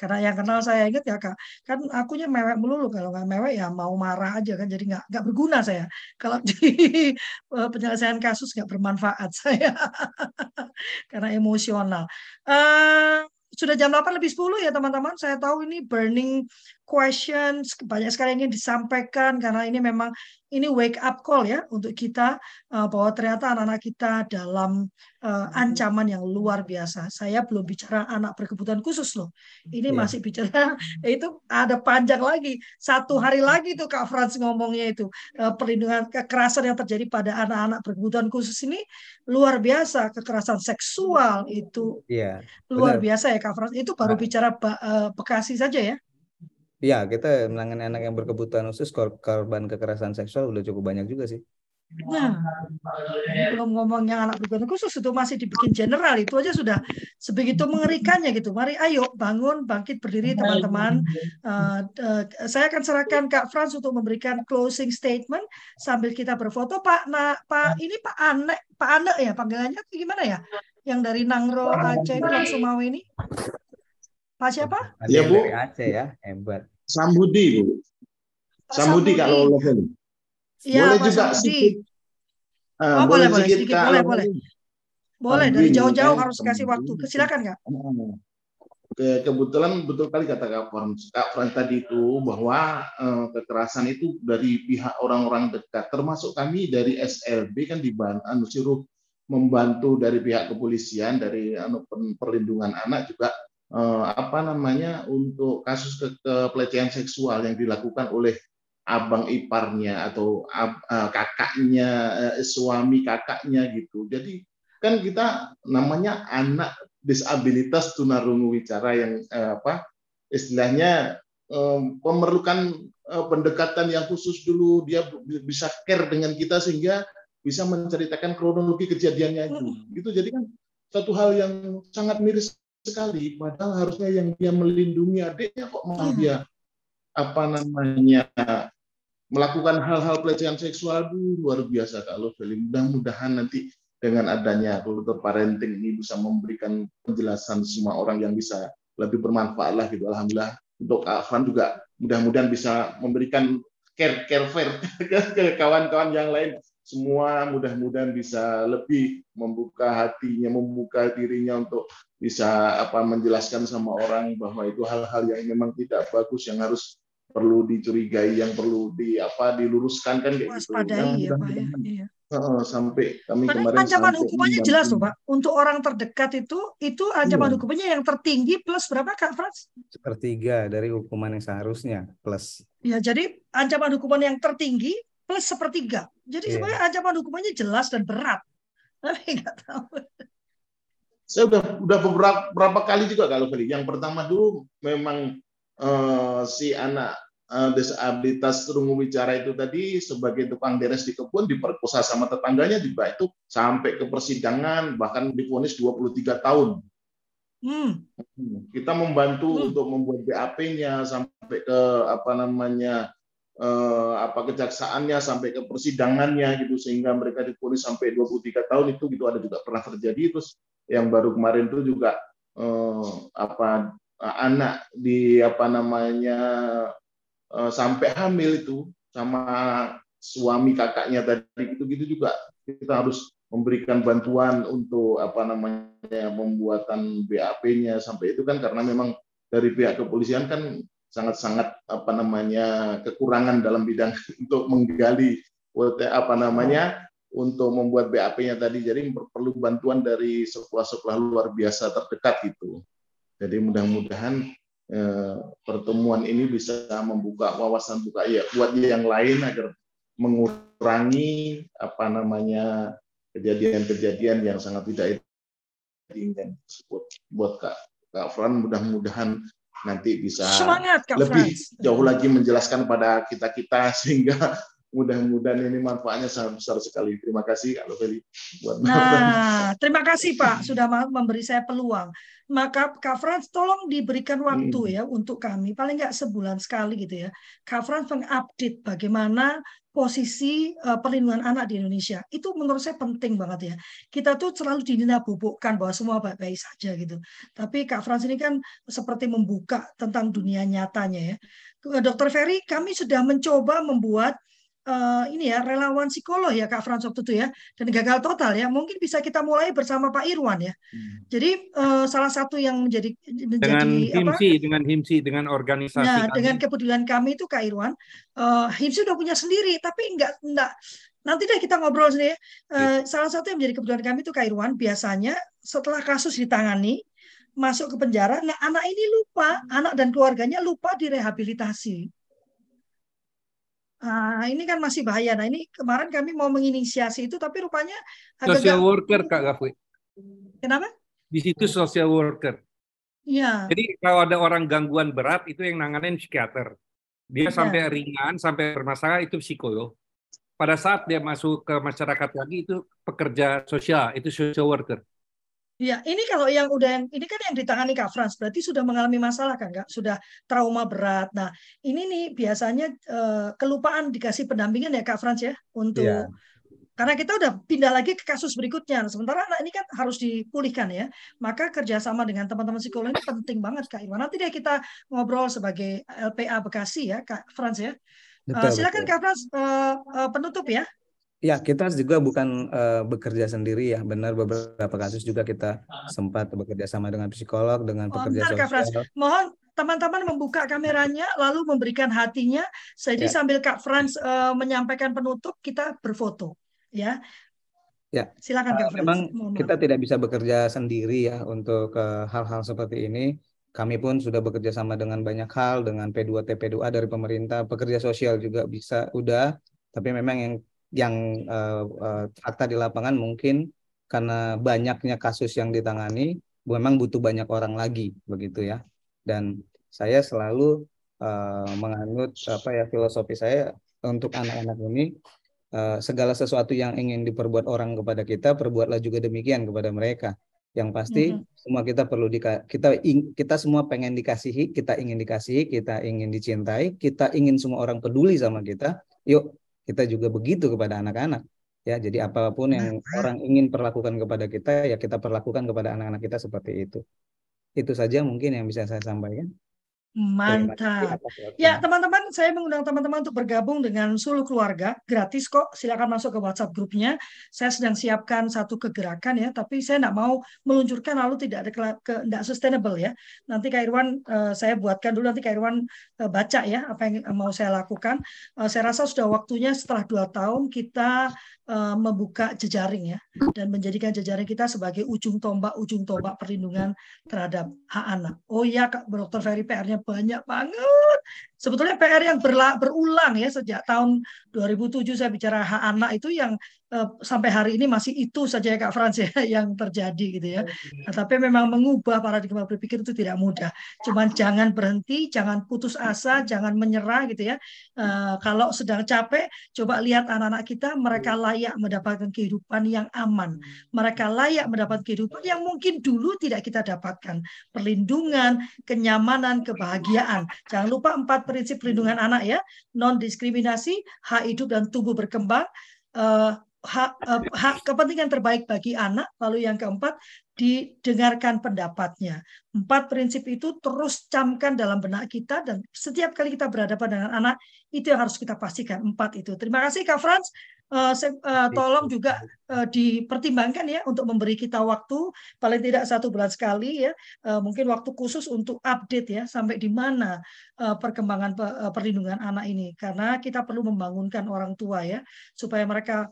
karena yang kenal saya ingat ya kak, kan akunya mewek melulu kalau nggak mewek ya mau marah aja kan, jadi nggak nggak berguna saya kalau di eh, penyelesaian kasus nggak bermanfaat saya karena emosional. Uh, sudah jam 8 lebih 10 ya teman-teman. Saya tahu ini burning questions, banyak sekali yang ingin disampaikan karena ini memang ini wake up call ya untuk kita uh, bahwa ternyata anak-anak kita dalam uh, ancaman yang luar biasa. Saya belum bicara anak berkebutuhan khusus loh. Ini yeah. masih bicara itu ada panjang lagi. Satu hari lagi tuh Kak Frans ngomongnya itu uh, perlindungan kekerasan yang terjadi pada anak-anak berkebutuhan khusus ini luar biasa. Kekerasan seksual itu yeah, luar biasa ya Kak Frans. Itu baru nah. bicara uh, Bekasi saja ya. Iya, kita menangani anak yang berkebutuhan khusus korban kekerasan seksual udah cukup banyak juga sih. Nah, belum ngomong yang anak berkebutuhan khusus itu masih dibikin general itu aja sudah sebegitu mengerikannya gitu. Mari ayo bangun, bangkit berdiri teman-teman. Uh, uh, saya akan serahkan Kak Frans untuk memberikan closing statement sambil kita berfoto. Pak, nah, Pak ini Pak Ane, Pak Ane ya panggilannya gimana ya? Yang dari Nangro Aceh mau ini. Pak siapa? Iya Bu. Dari Aceh ya, hebat. Sambudi Bu. Samudi kalau boleh. Ya, boleh Pak juga sedikit. Uh, oh, boleh, boleh, sedikit, boleh, boleh. Boleh, dari jauh-jauh harus kasih waktu. Silakan, Kak. Ke, kebetulan betul kali kata Kak Frans, Kak Frans tadi itu bahwa eh, kekerasan itu dari pihak orang-orang dekat, termasuk kami dari SLB kan dibantu anu, suruh membantu dari pihak kepolisian dari anu, perlindungan anak juga eh, apa namanya untuk kasus ke, ke pelecehan seksual yang dilakukan oleh abang iparnya atau ab, uh, kakaknya uh, suami kakaknya gitu. Jadi kan kita namanya anak disabilitas tunarungu wicara yang eh, apa istilahnya eh, memerlukan eh, pendekatan yang khusus dulu. Dia bisa care dengan kita sehingga bisa menceritakan kronologi kejadiannya itu gitu. Jadi kan satu hal yang sangat miris sekali. Padahal harusnya yang dia melindungi adiknya kok malah dia apa namanya melakukan hal-hal pelecehan seksual. Itu luar biasa. Kalau film mudah-mudahan nanti dengan adanya kultur parenting ini bisa memberikan penjelasan semua orang yang bisa lebih bermanfaat lah gitu. Alhamdulillah. Untuk Afan juga mudah-mudahan bisa memberikan care care fair ke kawan-kawan yang lain semua mudah-mudahan bisa lebih membuka hatinya, membuka dirinya untuk bisa apa menjelaskan sama orang bahwa itu hal-hal yang memang tidak bagus yang harus perlu dicurigai, yang perlu di apa diluruskan kan kayak gitu. ya, Pak ya. Iya. Uh, sampai kami Padahal kemarin ancaman hukumannya jelas loh Pak. Untuk orang terdekat itu itu ancaman iya. hukumannya yang tertinggi plus berapa Kak Frans? Sepertiga dari hukuman yang seharusnya plus. Ya jadi ancaman hukuman yang tertinggi plus sepertiga. Jadi yeah. sebenarnya ancaman hukumannya jelas dan berat. Tapi nggak tahu. Saya udah udah beberapa, beberapa kali juga kalau kali. Yang pertama dulu memang uh, si anak uh, disabilitas rungu bicara itu tadi sebagai tukang beres di kebun diperkosa sama tetangganya di itu sampai ke persidangan bahkan difonis 23 tahun. Hmm. Kita membantu hmm. untuk membuat BAP-nya sampai ke apa namanya eh, apa kejaksaannya sampai ke persidangannya gitu sehingga mereka difonis sampai 23 tahun itu gitu ada juga pernah terjadi. Terus yang baru kemarin itu juga eh, apa anak di apa namanya Eh, sampai hamil itu sama suami kakaknya tadi itu gitu juga kita harus memberikan bantuan untuk apa namanya pembuatan BAP-nya sampai itu kan karena memang dari pihak kepolisian kan sangat-sangat apa namanya kekurangan dalam bidang untuk menggali apa namanya untuk membuat BAP-nya tadi jadi perlu bantuan dari sekolah-sekolah luar biasa terdekat itu. Jadi mudah-mudahan Eh, pertemuan ini bisa membuka wawasan buka ya buat yang lain agar mengurangi apa namanya kejadian-kejadian yang sangat tidak diinginkan tersebut buat Kak Kak Fran mudah-mudahan nanti bisa Semangat, Kak lebih Frans. jauh lagi menjelaskan pada kita kita sehingga mudah-mudahan ini manfaatnya sangat besar sekali. Terima kasih Kak Loveli buat Nah, terima kasih Pak sudah memberi saya peluang. Maka Kak Frans tolong diberikan waktu hmm. ya untuk kami paling nggak sebulan sekali gitu ya. Kak Frans mengupdate bagaimana posisi uh, perlindungan anak di Indonesia. Itu menurut saya penting banget ya. Kita tuh selalu bubukkan bahwa semua baik-baik saja gitu. Tapi Kak Frans ini kan seperti membuka tentang dunia nyatanya ya. Dokter Ferry, kami sudah mencoba membuat uh, ini ya relawan psikolog ya Kak Frans waktu itu ya. Dan gagal total ya. Mungkin bisa kita mulai bersama Pak Irwan ya. Hmm. jadi uh, salah satu yang menjadi dengan himsi apa? dengan himsi dengan organisasi nah, kami. dengan kepedulian kami itu Kak Irwan uh, himsi udah punya sendiri tapi enggak enggak nanti deh kita ngobrol sendiri. Uh, salah satu yang menjadi kebutuhan kami itu Kak Irwan biasanya setelah kasus ditangani masuk ke penjara nah anak ini lupa anak dan keluarganya lupa direhabilitasi Nah, ini kan masih bahaya. Nah, ini kemarin kami mau menginisiasi itu, tapi rupanya social worker Kak Gafwi. Kenapa? Di situ social worker. Iya. Jadi kalau ada orang gangguan berat itu yang nanganin psikiater. Dia ya. sampai ringan, sampai bermasalah itu psikolog. Pada saat dia masuk ke masyarakat lagi itu pekerja sosial, itu social worker. Ya, ini kalau yang udah yang ini kan yang ditangani Kak Frans berarti sudah mengalami masalah kan Kak, sudah trauma berat. Nah, ini nih biasanya uh, kelupaan dikasih pendampingan ya Kak Frans ya untuk ya. karena kita udah pindah lagi ke kasus berikutnya. Nah, sementara anak ini kan harus dipulihkan ya. Maka kerjasama dengan teman-teman psikolog ini penting banget Kak Iwan. Nanti deh kita ngobrol sebagai LPA Bekasi ya Kak Frans ya. Betul, uh, silakan betul. Kak Frans uh, uh, penutup ya. Ya, kita juga bukan uh, bekerja sendiri ya. Benar beberapa kasus juga kita sempat bekerja sama dengan psikolog, dengan oh, pekerja bentar, sosial. Kak Mohon teman-teman membuka kameranya lalu memberikan hatinya. Jadi ya. sambil Kak Frans uh, menyampaikan penutup, kita berfoto ya. Ya. Silakan Kak Frans. Memang kita tidak bisa bekerja sendiri ya untuk hal-hal uh, seperti ini. Kami pun sudah bekerja sama dengan banyak hal dengan P2T P2A dari pemerintah, pekerja sosial juga bisa udah, tapi memang yang yang uh, uh, di lapangan mungkin karena banyaknya kasus yang ditangani memang butuh banyak orang lagi begitu ya. Dan saya selalu uh, menganut apa ya filosofi saya untuk anak-anak ini uh, segala sesuatu yang ingin diperbuat orang kepada kita perbuatlah juga demikian kepada mereka. Yang pasti mm -hmm. semua kita perlu di kita ing, kita semua pengen dikasihi kita ingin dikasihi kita ingin dicintai kita ingin semua orang peduli sama kita. Yuk kita juga begitu kepada anak-anak. Ya jadi apa pun yang nah, orang ingin perlakukan kepada kita ya kita perlakukan kepada anak-anak kita seperti itu. Itu saja mungkin yang bisa saya sampaikan Mantap. Ya, teman-teman, saya mengundang teman-teman untuk bergabung dengan Sulu Keluarga. Gratis kok, silakan masuk ke WhatsApp grupnya. Saya sedang siapkan satu kegerakan ya, tapi saya tidak mau meluncurkan lalu tidak ada ke, ke tidak sustainable ya. Nanti Kak Irwan uh, saya buatkan dulu nanti Kak Irwan uh, baca ya apa yang mau saya lakukan. Uh, saya rasa sudah waktunya setelah dua tahun kita uh, membuka jejaring ya dan menjadikan jejaring kita sebagai ujung tombak ujung tombak perlindungan terhadap hak anak. Oh iya Kak Dr. Ferry PR-nya banyak banget. Sebetulnya PR yang berla, berulang ya sejak tahun 2007 saya bicara hak anak itu yang eh, sampai hari ini masih itu saja ya Kak Frans ya yang terjadi gitu ya. Nah, tapi memang mengubah paradigma berpikir itu tidak mudah. Cuman jangan berhenti, jangan putus asa, jangan menyerah gitu ya. Uh, kalau sedang capek, coba lihat anak-anak kita mereka layak mendapatkan kehidupan yang aman. Mereka layak mendapatkan kehidupan yang mungkin dulu tidak kita dapatkan. Perlindungan, kenyamanan, kebahagiaan. Jangan lupa empat prinsip perlindungan anak ya, non diskriminasi, hak hidup dan tubuh berkembang, uh, hak, uh, hak kepentingan terbaik bagi anak, lalu yang keempat didengarkan pendapatnya. Empat prinsip itu terus camkan dalam benak kita dan setiap kali kita berhadapan dengan anak itu yang harus kita pastikan empat itu. Terima kasih Kak Franz. Uh, uh, tolong juga uh, dipertimbangkan ya untuk memberi kita waktu paling tidak satu bulan sekali ya. Uh, mungkin waktu khusus untuk update ya sampai di mana uh, perkembangan uh, perlindungan anak ini. Karena kita perlu membangunkan orang tua ya supaya mereka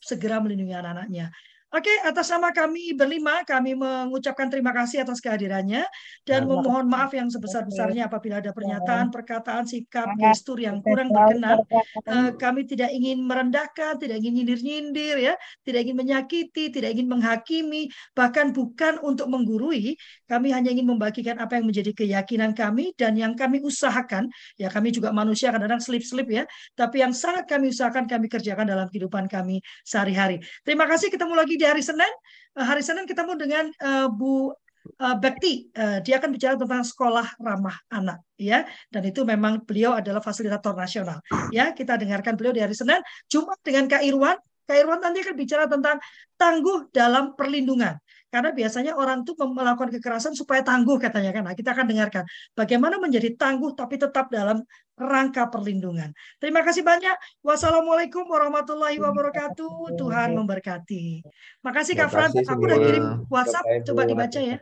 segera melindungi anak-anaknya. Oke, atas nama kami berlima, kami mengucapkan terima kasih atas kehadirannya dan memohon maaf yang sebesar-besarnya apabila ada pernyataan, perkataan, sikap, gestur yang kurang berkenan. Eh, kami tidak ingin merendahkan, tidak ingin nyindir-nyindir, ya, tidak ingin menyakiti, tidak ingin menghakimi, bahkan bukan untuk menggurui. Kami hanya ingin membagikan apa yang menjadi keyakinan kami dan yang kami usahakan. Ya, kami juga manusia kadang-kadang slip-slip ya, tapi yang sangat kami usahakan kami kerjakan dalam kehidupan kami sehari-hari. Terima kasih, ketemu lagi di hari Senin. Uh, hari Senin ketemu dengan uh, Bu uh, Bekti. Uh, dia akan bicara tentang sekolah ramah anak, ya. Dan itu memang beliau adalah fasilitator nasional. Ya, kita dengarkan beliau di hari Senin. Jumat dengan Kak Irwan. Kak Irwan nanti akan bicara tentang tangguh dalam perlindungan. Karena biasanya orang itu melakukan kekerasan supaya tangguh katanya kan. Nah, kita akan dengarkan bagaimana menjadi tangguh tapi tetap dalam rangka perlindungan. Terima kasih banyak. Wassalamualaikum warahmatullahi wabarakatuh. Tuhan memberkati. Makasih Kak Fran. Aku udah kirim WhatsApp. Coba dibaca ya.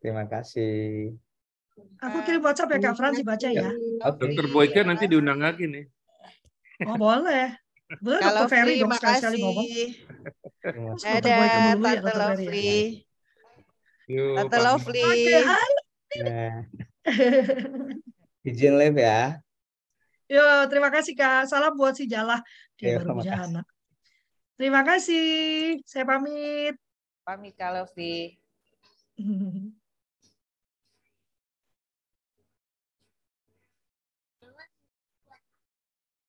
Terima kasih. Aku kirim WhatsApp ya Kak Fran dibaca ya. Dokter Boyke nanti diundang lagi nih. Oh boleh. Boleh Kalau Dr. Ferry dong sekali-sekali ngomong. Ada Tante ya, Lovely. Tante Lovely. Nah. Izin live ya. Yo, terima kasih Kak. Salam buat si Jalah. Dia baru punya anak. Terima kasih. Saya pamit. Pamit Kak Lovely.